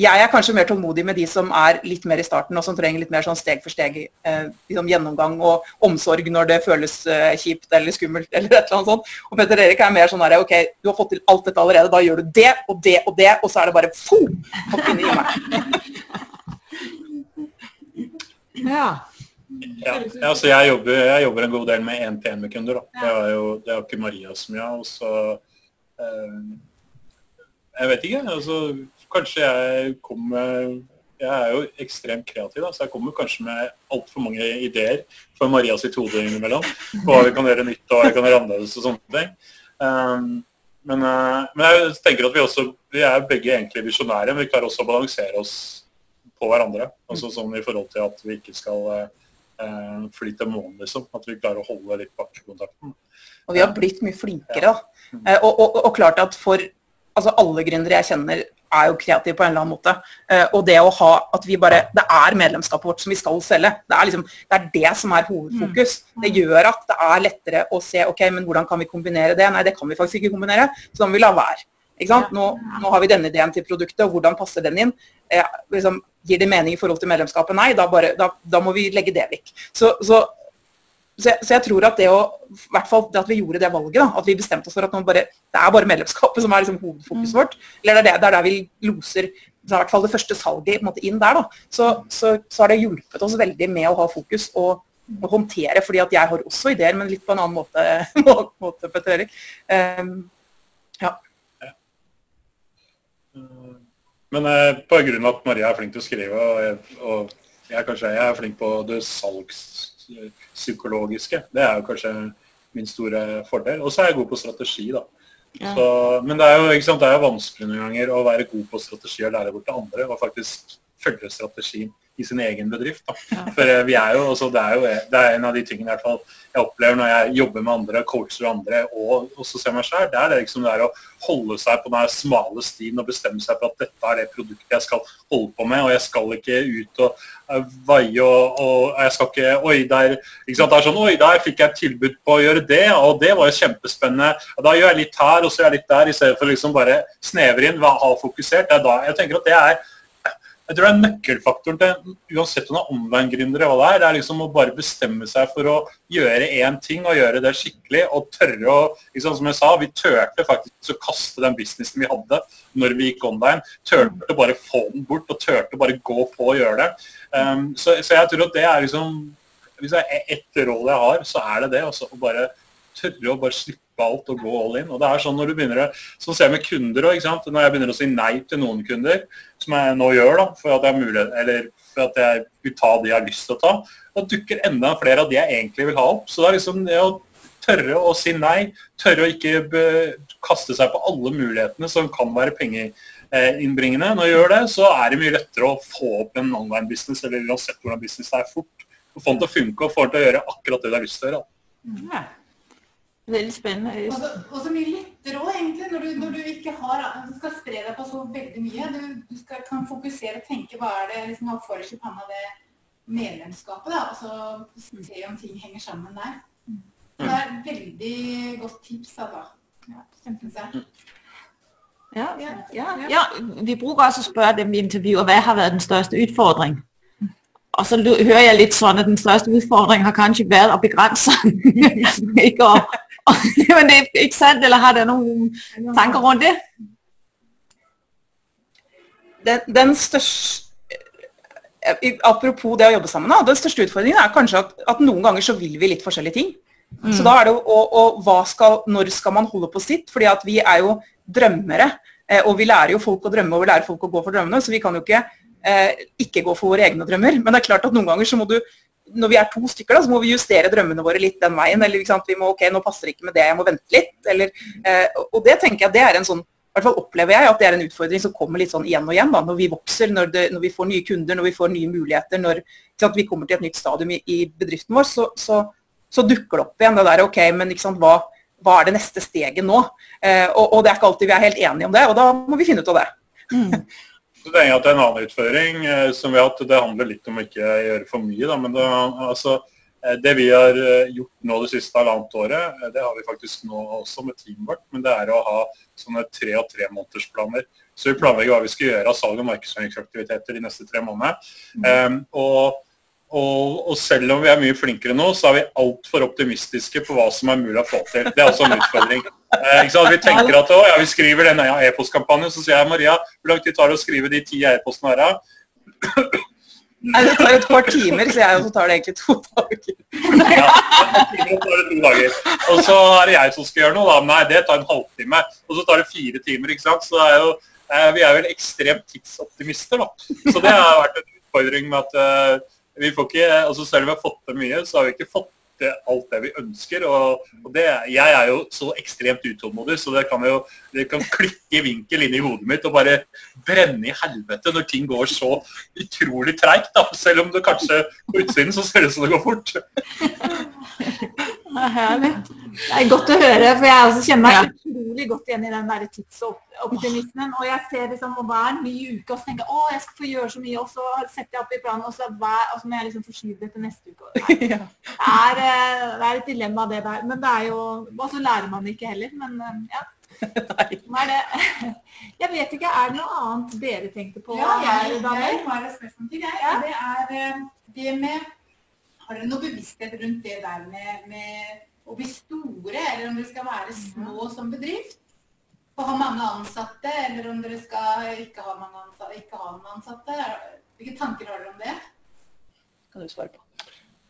B: jeg er kanskje mer tålmodig med de som er litt mer i starten, og som trenger litt mer sånn steg for steg eh, liksom gjennomgang og omsorg når det føles eh, kjipt eller skummelt. eller et eller annet sånt. Og Petter Erik er mer sånn her, ok, du har fått til alt dette allerede, da gjør du det og det og det, og så er det bare fo! Hopp inn i meg.
D: Ja. Ja, altså jeg, jobber, jeg jobber en god del med én-til-én med kunder. Da. Det er jo det er ikke Maria som gjør. Og så eh, Jeg vet ikke. altså Kanskje jeg kommer Jeg er jo ekstremt kreativ, da, så jeg kommer kanskje med altfor mange ideer for Maria sitt hode innimellom. På hva vi kan gjøre nytt og hva vi kan gjøre annerledes og sånne ting. Um, men, uh, men, jeg tenker at vi også vi er begge egentlig visjonære. Men vi klarer også å balansere oss på hverandre. Altså sånn i forhold til at vi ikke skal uh, fly til månen, liksom. At vi klarer å holde litt bakkekontakten.
B: Og vi har blitt mye flinkere, da. Uh, og, og, og, klart at for altså alle gründere jeg kjenner, er jo kreative på en eller annen måte. Uh, og det å ha at vi bare Det er medlemskapet vårt som vi skal selge. Det er liksom, det er det som er hovedfokus. Mm. Det gjør at det er lettere å se ok, men hvordan kan vi kombinere det? Nei, det kan vi faktisk ikke kombinere, så da må vi la være. ikke Nå, nå, har vi denne ideen til produktet, og hvordan passer den inn? Eh, liksom, gir det mening i forhold til medlemskapet? Nei, da, bare, da, da må vi legge det vekk. Så, så, så, jeg, så, jeg, tror at det å, hvert fall det at vi gjorde det valget, da, at vi bestemte oss for at bare, det er bare medlemskapet som er liksom hovedfokuset vårt, eller det er, det, det er der vi loser i hvert fall det første salget måte, inn der, da, så, så, har det hjulpet oss veldig med å ha fokus og, og håndtere. fordi at jeg har også ideer, men litt på en annen måte. måte Petter Erik. Um, ja.
D: Men eh, på grunn av at Maria er flink til å skrive, og jeg, og jeg kanskje jeg er flink på det salgspsykologiske, det er jo kanskje min store fordel. Og så er jeg god på strategi, da. Ja. Så, men det er jo sant, det er vanskelig noen ganger å være god på strategi og lære bort til andre, og faktisk følge strategien i sin egen bedrift. Da. For eh, vi er jo, også, det, er jo, det er en av de tingene i hvert fall jeg opplever når jeg jobber med andre, coacher andre og også ser meg selv, det er det liksom det er å holde seg på den smale stien og bestemme seg for at dette er det produktet jeg skal holde på med, og jeg skal ikke ut og veie vaie og, og, jeg skal ikke Oi, der, ikke sant? Det er sånn, oi, der fikk jeg tilbud på å gjøre det, og det var jo kjempespennende. Og da gjør jeg litt her, og så gjør jeg litt der, i stedet for liksom bare snevre inn, ha fokusert. Det er da, jeg tenker at det er jeg tror det er nøkkelfaktoren til uansett om det er online-gründere hva det er, det er liksom å bare bestemme seg for å gjøre én ting og gjøre det skikkelig. Og tørre å liksom, Som jeg sa, vi turte faktisk å kaste den businessen vi hadde når vi gikk online. Turte bare få den bort og turte bare gå på og gjøre det. Um, så, så, jeg tror at det er liksom Hvis det er ett råd jeg har, så er det det. Også, å bare tørre å bare slippe alt og gå all in. Og det er sånn når du begynner å, Sånn ser jeg med kunder òg. Når jeg begynner å si nei til noen kunder, som jeg nå gjør da, for at jeg, mulighet, eller for at jeg vil ta de jeg har lyst til å ta, da dukker enda flere av de jeg egentlig vil ha opp. Så det er liksom det å tørre å si nei, tørre å ikke kaste seg på alle mulighetene som kan være pengeinnbringende. Når du gjør det, så er det mye lettere å få opp en online-business, eller uansett hvordan business er fort. Få den til å funke og få den til å gjøre akkurat det du har lyst til å gjøre.
E: Ja. Veldig spennende.
C: Og så mye lettere òg, egentlig, når du, når du, ikke har Du skal spre deg på så veldig mye. Du, du skal, kan fokusere og tenke hva er det liksom, har for i panna det medlemskapet, da, og så se om ting henger sammen der. Det er et veldig godt tips, da. Ja.
E: Ja, ja, ja, ja, vi bruker også å spørre dem vi intervjuer hva har vært den største utfordring. Og så hører jeg litt sånn at den største utfordringen har kanskje vært å begrense. ikke å, men det er ikke sant, eller har dere noen tanker rundt det?
B: Den, den største Apropos det å jobbe sammen, den største utfordringen er kanskje at, at noen ganger så vil vi litt forskjellige ting. Mm. Så da er det jo, og, og skal, Når skal man holde på sitt? Fordi at vi er jo drømmere. Eh, og vi lærer jo folk å drømme, og vi lærer folk å gå for drømmene. Så vi kan jo ikke eh, ikke gå for våre egne drømmer. Men det er klart at noen ganger så må du når vi er to stykker, da, så må vi justere drømmene våre litt den veien. Eller vi må, ok, nå passer det ikke med det, jeg må vente litt. Eller, eh, og det tenker jeg det er en sånn i hvert fall opplever jeg at det er en utfordring som kommer litt sånn igjen og igjen. da, Når vi vokser, når, det, når vi får nye kunder, når vi får nye muligheter, når vi kommer til et nytt stadium i, i bedriften vår, så, så, så, dukker det opp igjen det der ok, men sant, hva, hva, er det neste steget nå? Eh, og, og, det er ikke alltid vi er helt enige om det, og da må vi finne ut av det. Mm.
D: Så det er at En annen utføring eh, som vi har hatt, det handler litt om å ikke gjøre for mye. Da, men det, altså, eh, det vi har eh, gjort nå det siste halvannet året, det har vi faktisk nå også med teamet vårt. Men det er å ha sånne tre- og planer, Så vi planlegger hva vi skal gjøre av salg- og markedsføringsaktiviteter de neste tre månedene. Mm. Um, og og, og, selv om vi er mye flinkere nå, så er vi altfor optimistiske på hva som er mulig å få til. Det er også en utfordring. Eh, vi tenker at å, ja, vi skriver den e-postkampanjen, så sier jeg Maria, hvor lang tid tar det å skrive de ti e-postene her?
B: Nei, det tar et par timer, så jeg, og så tar det egentlig to dager.
D: Ja, det tar det to dager. Og så er det jeg som skal gjøre noe, da. Nei, det tar en halvtime. Og så tar det fire timer, ikke sant. Så er jo, eh, vi er vel ekstremt tidsoptimister, da. Så det har vært en utfordring med at uh, vi får ikke, altså Selv om vi har fått til mye, så har vi ikke fått til alt det vi ønsker. og, og det, Jeg er jo så ekstremt utålmodig, så det kan jo det kan klikke vinkel inn i hodet mitt og bare brenne i helvete når ting går så utrolig treigt. Selv om det kanskje på utsiden så ser det ut som det går fort.
E: Det er herlig. Det er godt å høre, for jeg også kjenner meg utrolig godt igjen i den der tidsoptimismen. Og jeg ser liksom hver ny uke og tenker å, jeg skal få gjøre så mye, og så setter jeg opp i planen, og så, hver, og så må jeg liksom forskyve det til neste uke. Det er, det, er, et dilemma, det der. Men det er jo Og så lærer man det ikke heller. Men eh, ja. Det? Jeg vet ikke, er det noe annet dere tenkte på?
C: Ja, jeg, jeg har et spørsmål til deg. Ja. Det er eh, det med Har dere noe bevissthet rundt det der med, med å bli store, eller om dere skal være små som bedrift? Og ha mange ansatte, eller om dere skal ikke ha mange ansatte? Ikke ha noen ansatte. Hvilke tanker har dere om det?
B: Kan du svare på.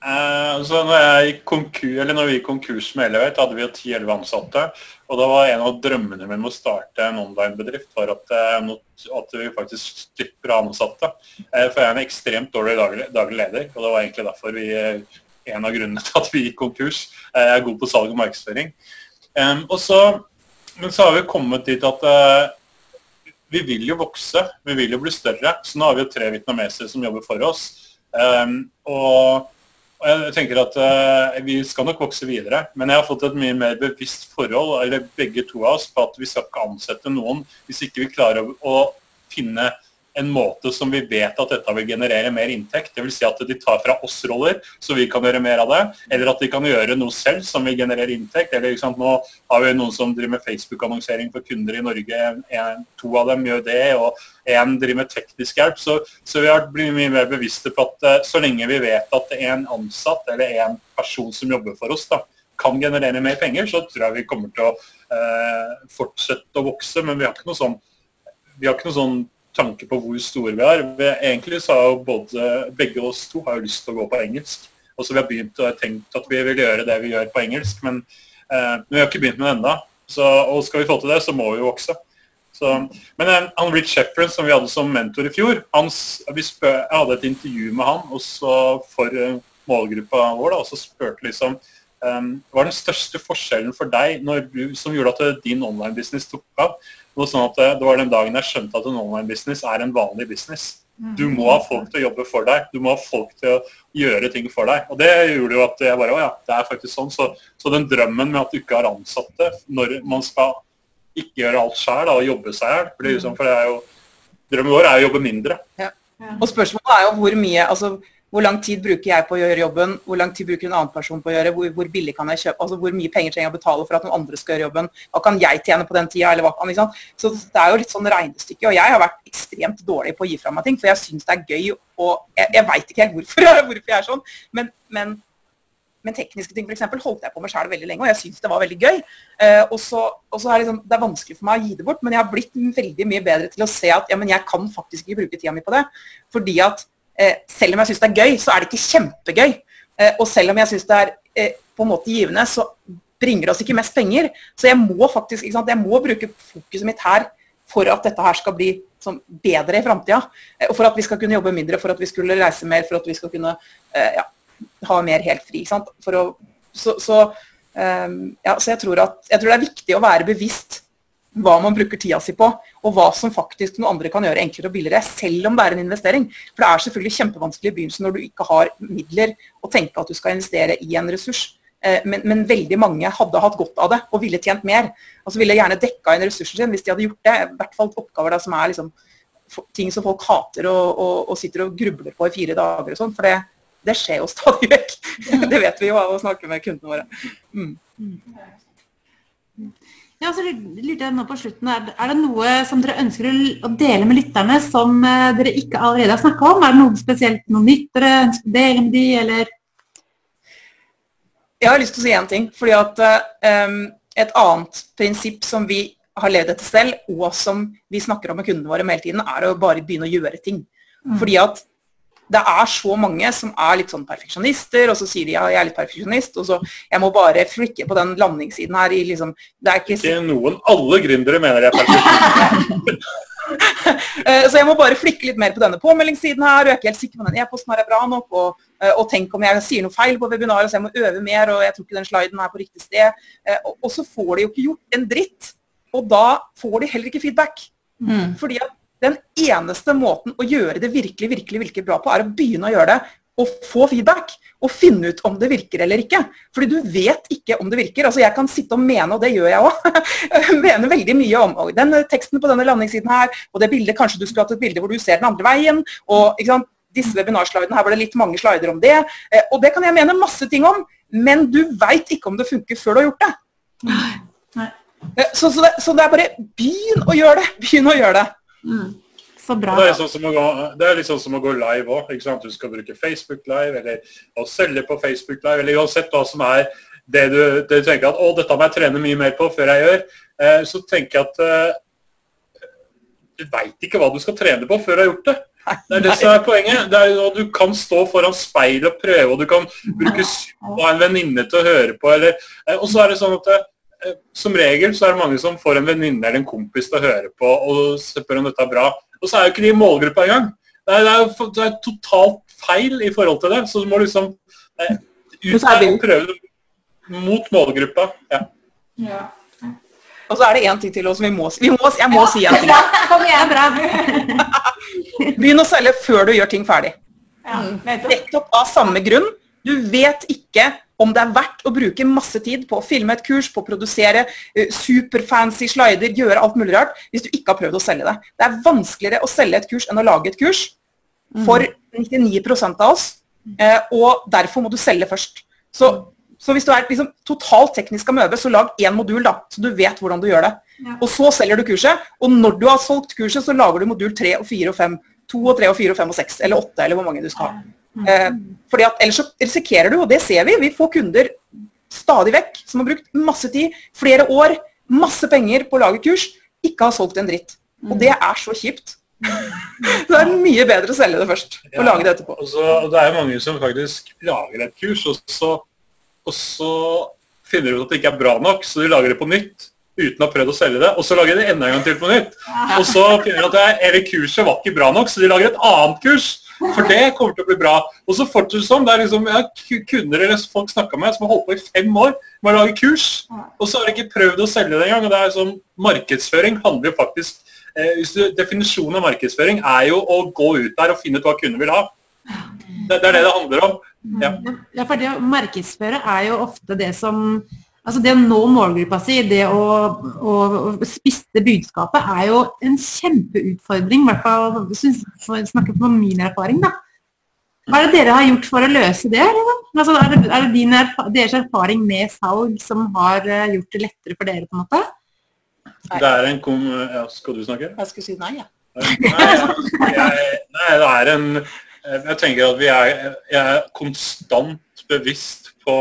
D: Eh, altså når, jeg eller når, vi gikk konkurs med Elevate, hadde vi jo 10-11 ansatte. Og da var en av drømmene mine med å starte en online-bedrift var at, eh, at, vi faktisk slipper å ansatte. Eh, for jeg er en ekstremt dårlig daglig, leder, og det var egentlig derfor vi eh, en av grunnene til at vi gikk konkurs. Jeg er god på salg og markedsføring. Og så, men så har vi kommet dit at vi vil jo vokse, vi vil jo bli større. Så nå har vi jo tre vietnamesere som jobber for oss. Og og jeg tenker at uh, Vi skal nok vokse videre, men jeg har fått et mye mer bevisst forhold eller begge to av oss, på at vi skal ikke ansette noen hvis ikke vi klarer å, å finne en måte som vi vet at dette vil generere mer inntekt. Dvs. Si at de tar fra oss roller, så vi kan gjøre mer av det. Eller at de kan gjøre noe selv som vil generere inntekt. Eller, Nå har vi noen som driver med Facebook-annonsering for kunder i Norge. En, to av dem gjør det, og én driver med teknisk hjelp. Så, så vi har blitt mye mer bevisste på at uh, så lenge vi vet at en ansatt eller en person som jobber for oss, da, kan generere mer penger, så tror jeg vi kommer til å eh, fortsette å vokse. Men vi har ikke noe sånn, vi har ikke noe sånn tanke på hvor store vi er. Vi, egentlig så har både, begge oss to har jo lyst til å gå på engelsk. Og så Vi har begynt å tenkt at vi vil gjøre det vi gjør på engelsk, men, eh, vi har ikke begynt med det ennå. Og skal vi få til det, så må vi jo vokse. Så, men han Rich Shepherd, som vi hadde som mentor i fjor, han, spør, jeg hadde et intervju med han for uh, målgruppa vår. Da, og så spurte liksom hva er den største forskjellen for deg når, som gjorde at din online-business tok av? Var, sånn at det var den dagen jeg skjønte at en online-business er en vanlig business. Du må ha folk til å jobbe for deg. Du må ha folk til å gjøre ting for deg. Og det gjorde jo at jeg bare Å ja, det er faktisk sånn. Så, så den drømmen med at du ikke har ansatte når man skal ikke gjøre alt sjøl og jobbe seg i hjel For det er jo Drømmen vår er å jobbe mindre.
B: Ja. Og spørsmålet er jo hvor mye altså hvor lang tid bruker jeg på å gjøre jobben? Hvor lang tid bruker en annen person på å gjøre? Hvor, hvor billig kan jeg kjøpe? Altså hvor mye penger trenger jeg å betale for at noen andre skal gjøre jobben? Hva kan jeg tjene på den tida? Eller hva kan, liksom? Så det er jo litt sånn regnestykke. Og jeg har vært ekstremt dårlig på å gi fra meg ting, for jeg syns det er gøy. Og jeg, jeg veit ikke helt hvorfor, hvorfor, jeg er sånn. Men, men, men tekniske ting f.eks. holdt jeg på med sjøl veldig lenge, og jeg syns det var veldig gøy. Eh, og så, er det, liksom, det er vanskelig for meg å gi det bort, men jeg har blitt veldig mye bedre til å se at ja, men jeg kan faktisk ikke bruke tida mi på det. Fordi at selv om jeg syns det er gøy, så er det ikke kjempegøy. Eh, og selv om jeg syns det er eh, på en måte givende, så bringer det oss ikke mest penger. Så jeg må faktisk jeg må bruke fokuset mitt her for at dette her skal bli sånn, bedre i framtida. Og for at vi skal kunne jobbe mindre, for at vi skulle reise mer, for at vi skal kunne ja, ha mer helt fri. Å, så, så, ja, så jeg, tror at, jeg tror det er viktig å være bevisst hva man bruker tida si på, og hva som faktisk noen andre kan gjøre enklere og billigere, selv om det er en investering. For det er selvfølgelig kjempevanskelig i begynnelsen når du ikke har midler, å tenke at du skal investere i en ressurs. Eh, men, men, veldig mange hadde hatt godt av det og ville tjent mer. Altså ville gjerne dekka inn ressursen sin hvis de hadde gjort det. I hvert fall oppgaver da, som er liksom, ting som folk hater og, og, og, sitter og grubler på i fire dager og sånn. For det, det, skjer jo stadig vekk. det vet vi jo av å snakke med kundene våre. Mm.
C: Ja, så lurte jeg nå på slutten, er, det noe som dere ønsker å dele med lytterne som eh, dere ikke allerede har snakka om? Er det noe spesielt, noe nytt dere ønsker å dele med de, eller?
B: Jeg har lyst til å si én ting. fordi at um, Et annet prinsipp som vi har levd etter selv, og som vi snakker om med kundene våre hele tiden, er å bare begynne å gjøre ting. Mm. Fordi at det er så mange som er litt sånn perfeksjonister, og så sier de ja, jeg er litt perfeksjonist, og så jeg må bare flikke på den landingssiden her i liksom
D: Det er ikke, ikke noen. Alle gründere mener jeg er perfeksjonister.
B: Eh, så jeg må bare flikke litt mer på denne påmeldingssiden her, og jeg er ikke helt sikker på den e-posten her er bra nok, og, eh, og tenk om jeg sier noe feil på webinaret, så jeg må øve mer, og jeg tror ikke den sliden er på riktig sted. Eh, og, og så får de jo ikke gjort en dritt, og da får de heller ikke feedback. Mm. Fordi at den eneste måten å gjøre det virkelig, virkelig, virkelig bra på, er å begynne å gjøre det og få feedback. Og finne ut om det virker eller ikke. Fordi du vet ikke om det virker. Altså Jeg kan sitte og mene, og det gjør jeg òg, mene veldig mye om og den teksten på denne landingssiden her, og det bildet, kanskje du skulle hatt et bilde hvor du ser den andre veien. og ikke sant, disse webinarslidene, her var det litt mange slider om det. Eh, og det kan jeg mene masse ting om, men du veit ikke om det funker før du har gjort det. Nei. Eh, så, så, det, så det er bare begynn å gjøre det. Begynn å gjøre det. Mm.
C: Så bra.
D: Det er, sånn gå, det litt sånn som å gå live òg. Du skal bruke Facebook Live eller å selge på Facebook Live, eller uansett hva som er det du, det du tenker at å, dette må jeg trene mye mer på før jeg gjør. Eh, så tenker jeg at eh, du veit ikke hva du skal trene på før du har gjort det. Det er det som er poenget. Det er, du kan stå foran speilet og prøve, og du kan bruke en venninne til å høre på. Eller, eh, og så er det sånn at Eh, som regel så er det mange som får en venninne eller en kompis til å høre på og spør om dette er bra. Og så er jo ikke de i målgruppa engang. Det er, det, er, det er totalt feil i forhold til det. Så du må liksom eh, ut der og prøve det mot målgruppa. Ja. ja.
B: Og så er det én ting til også, vi må, vi må, jeg må si en ting.
C: Kom igjen, bra.
B: Begynn å selge før du gjør ting ferdig. Ja, Nettopp av samme grunn. Du vet ikke om det er verdt å bruke masse tid på å filme et kurs, på å produsere uh, superfancy slider, gjøre alt mulig rart, hvis du ikke har prøvd å selge det. Det er vanskeligere å selge et kurs enn å lage et kurs for 99 av oss, uh, og derfor må du selge først. Så, så hvis du er liksom, totalt teknisk amøbe, så lag én modul, da, så du vet hvordan du gjør det. Og så selger du kurset, og når du har solgt kurset, så lager du modul 3 og 4 og 5. 2 og 3 og 4 og 5 og 6, eller 8, eller hvor mange du skal ha. Eh, fordi at Ellers så risikerer du, og det ser vi, vi får kunder stadig vekk som har brukt masse tid, flere år, masse penger på å lage kurs, ikke har solgt en dritt. Og det er så kjipt. det er mye bedre å selge det først og ja, lage det etterpå.
D: Og det er mange som faktisk lager et kurs, og så, og så finner de ut at det ikke er bra nok, så de lager det på nytt uten å ha prøvd å selge det. Og så lager de enda en gang til på nytt. Og så finner de at det, kurset var ikke bra nok, så de lager et annet kurs For det kommer til å bli bra. Og så fortsetter sånn. Det er liksom, jeg har kunder eller folk snakka med som har holdt på i fem år med å lage kurs, og så har de ikke prøvd å selge det engang. det er sånn, Markedsføring handler jo faktisk eh, Definisjonen av markedsføring er jo å gå ut der og finne ut hva kunder vil ha. Det, det er det det handler om. Ja.
C: ja, for det å markedsføre er jo ofte det som Altså Det å nå målgruppa si, det å, å, å spisse budskapet, er jo en kjempeutfordring. I hvert fall for å snakke på min erfaring. da. Hva er det dere har gjort for å løse det? Altså, er det, er det erfa deres erfaring med salg som har uh, gjort det lettere for dere? på en måte?
D: Det er en kom... Ja, skal du snakke?
B: Jeg skal si nei, ja.
D: Nei, jeg, nei, det er en Jeg tenker at vi er, jeg er konstant bevisst på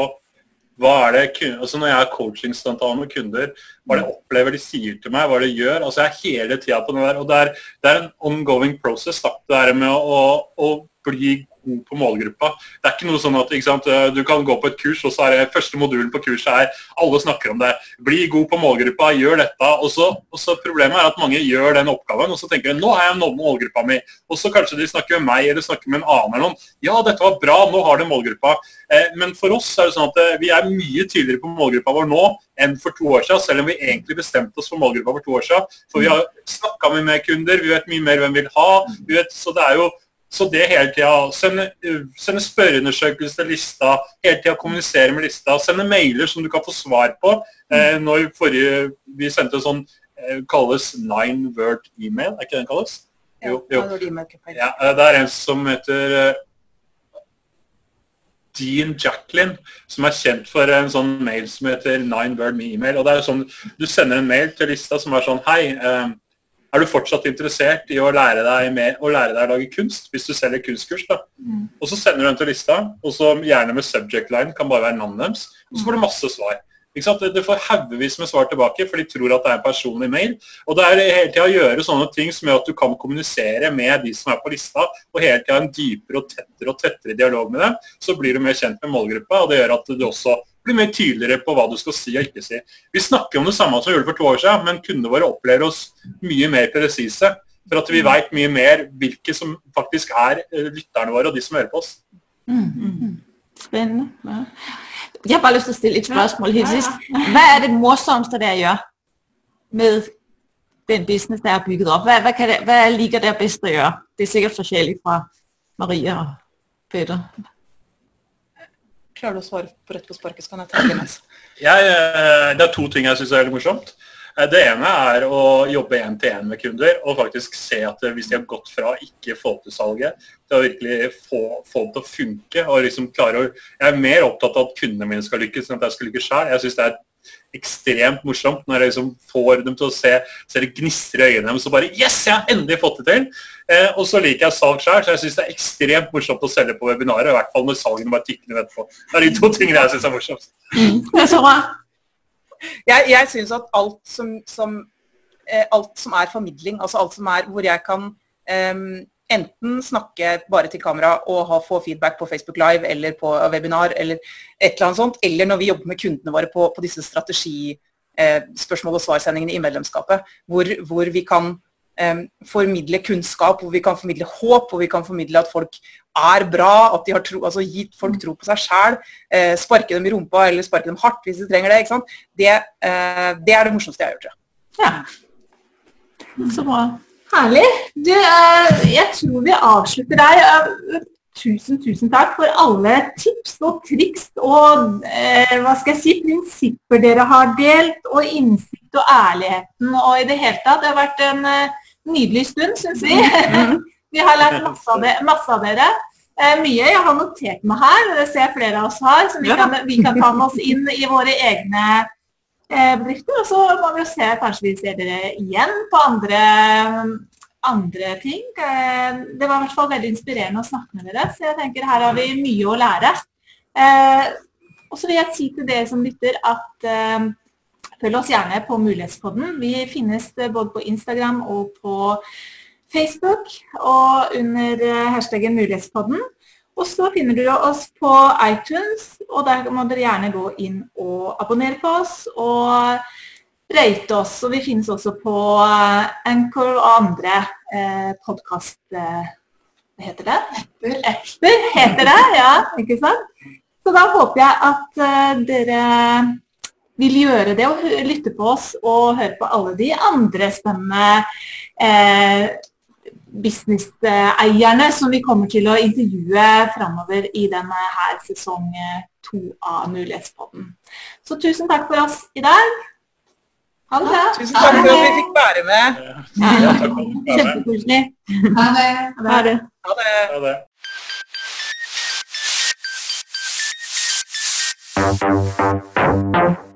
D: hva er det, altså Når jeg er coachingsamtaler med kunder, hva det opplever de sier til meg, hva de gjør altså Jeg er hele tida på det der. og Det er, det er en ongoing process. da, Det er med å, å bli god på målgruppa. Det er ikke noe sånn at sant, du kan gå på et kurs, og så er det første modulen på kurset her, alle snakker om det. Bli god på målgruppa, gjør dette. Og så, og så Problemet er at mange gjør den oppgaven, og så tenker de nå har jeg nådd målgruppa mi. Og så kanskje de snakker med meg eller snakker med en annen eller noen. Ja, dette var bra, nå har du målgruppa. Eh, men for oss er det sånn at eh, vi er mye tydeligere på målgruppa vår nå enn for to år siden, selv om vi egentlig bestemte oss for målgruppa for to år siden. For vi har snakka med mer kunder, vi vet mye mer hvem vi vil ha. Vet, så det er jo så det hele tida Sende, sende spørreundersøkelse til lista, hele tida kommunisere med lista. Sende mailer som du kan få svar på. Eh, når forrige, Vi sendte en sånn eh, kalles nine word email, er ikke den kalles?
B: Jo, jo.
D: Ja, eh, det er en som heter eh, Dean Jacqueline, som er kjent for en sånn mail som heter Nine Word Email. og det er sånn, Du sender en mail til lista som er sånn Hei, eh, er du fortsatt interessert i å lære deg, med, å, lære deg å lage kunst hvis du selger kunstkurs. da. Mm. Og Så sender du dem til lista, og så gjerne med subject line, kan bare være navnet deres. Og så får du masse svar. Du får haugevis med svar tilbake, for de tror at det er en personlig mail. Og det er hele tida å gjøre sånne ting som gjør at du kan kommunisere med de som er på lista, og hele tida en dypere og tettere og tettere dialog med dem. Så blir du mer kjent med målgruppa, og det gjør at du også bli mer tydeligere på hva du skal si og ikke si. Vi snakker om det samme som vi gjorde for to år siden, men kundene våre opplever oss mye mer presise. For at vi vet mye mer hvilke som faktisk er eh, lytterne våre, og de som hører på oss.
A: Mm, mm, mm. Spennende. Ja. Jeg har bare lyst til å stille et spørsmål helt sist. Hva er det morsomste dere gjør med den business der er bygget opp? Hva, hva, det, hva ligger der best å gjøre? Det er sikkert forskjellig fra Maria og Peter.
B: Klarer du å svare på rett på sparket, så kan jeg tenke mens.
D: Jeg, eh, det er to ting jeg syns er veldig morsomt. Eh, det ene er å jobbe én-til-én med kunder og faktisk se at hvis de har gått fra ikke få til salget, til å virkelig få, få det til å funke. og liksom klare å, Jeg er mer opptatt av at kundene mine skal lykkes enn at jeg skal lykkes sjøl. Jeg syns det er ekstremt morsomt når jeg liksom får dem til å se, se det gnistre i øynene deres og bare Yes, jeg har endelig fått det til! Eh, og så liker jeg salg sjøl, så jeg syns det er ekstremt morsomt å selge på webinarer. I hvert fall når salgene bare tikker ned etterpå. Det er de to tingene jeg syns er morsomst.
B: Mm. Jeg, jeg syns at alt som, som, eh, alt som, er formidling, altså alt som er hvor jeg kan um, enten snakke bare til kamera og ha, få feedback på Facebook Live eller på webinar, eller et eller annet sånt, eller når vi jobber med kundene våre på, på disse strategispørsmål- eh, og svarsendingene i medlemskapet, hvor, hvor vi kan eh, formidle kunnskap, hvor vi kan formidle håp, hvor vi kan formidle at folk er bra, at de har tro, altså gitt folk tro på seg sjæl, eh, sparke dem i rumpa eller sparke dem hardt hvis de trenger det. ikke sant? Det, eh, det er det morsomste jeg har gjort.
A: Ja. Så bra. Herlig. Du, eh, jeg tror vi avslutter der. Eh, tusen, tusen takk for alle tips og triks og eh, hva skal jeg si, prinsipper dere har delt, og innsikt og ærligheten og i det hele tatt. Det har vært en nydelig stund, syns vi. Mm. vi har lært masse av, det, masse av dere. Mye jeg har notert meg her, det ser jeg flere av oss har, som vi, kan, vi kan ta med oss inn i våre egne Eh, bedrifter. Og så må vi jo se, kanskje vi ser dere igjen på andre, andre ting. Eh, det var i hvert fall veldig inspirerende å snakke med dere, så jeg tenker her har vi mye å lære. Eh, og så vil jeg si til dere som lytter at følg oss gjerne på Mulighetspodden. Vi finnes både på Instagram og på Facebook og under hashtaggen Mulighetspodden. Og så finner du oss på iTunes, og der må dere gjerne gå inn og abonnere på oss. Og rate oss. Og vi finnes også på eh, Anchor og andre eh, podkast... Eh, Heter det? Apper. heter det, ja. Ikke sant? Så da håper jeg at eh, dere vil gjøre det og lytte på oss og høre på alle de andre spennende eh, businesseierne som vi kommer til å intervjue framover i denne her sesong to av Mulighetspodden. Så tusen takk for oss i dag. Ha det bra.
B: Tusen takk for at vi fikk være med.
A: Ja, Kjempekoselig.
E: Ha det.
A: Ha det.
B: Ha det.
D: Ha det.
F: Ha you.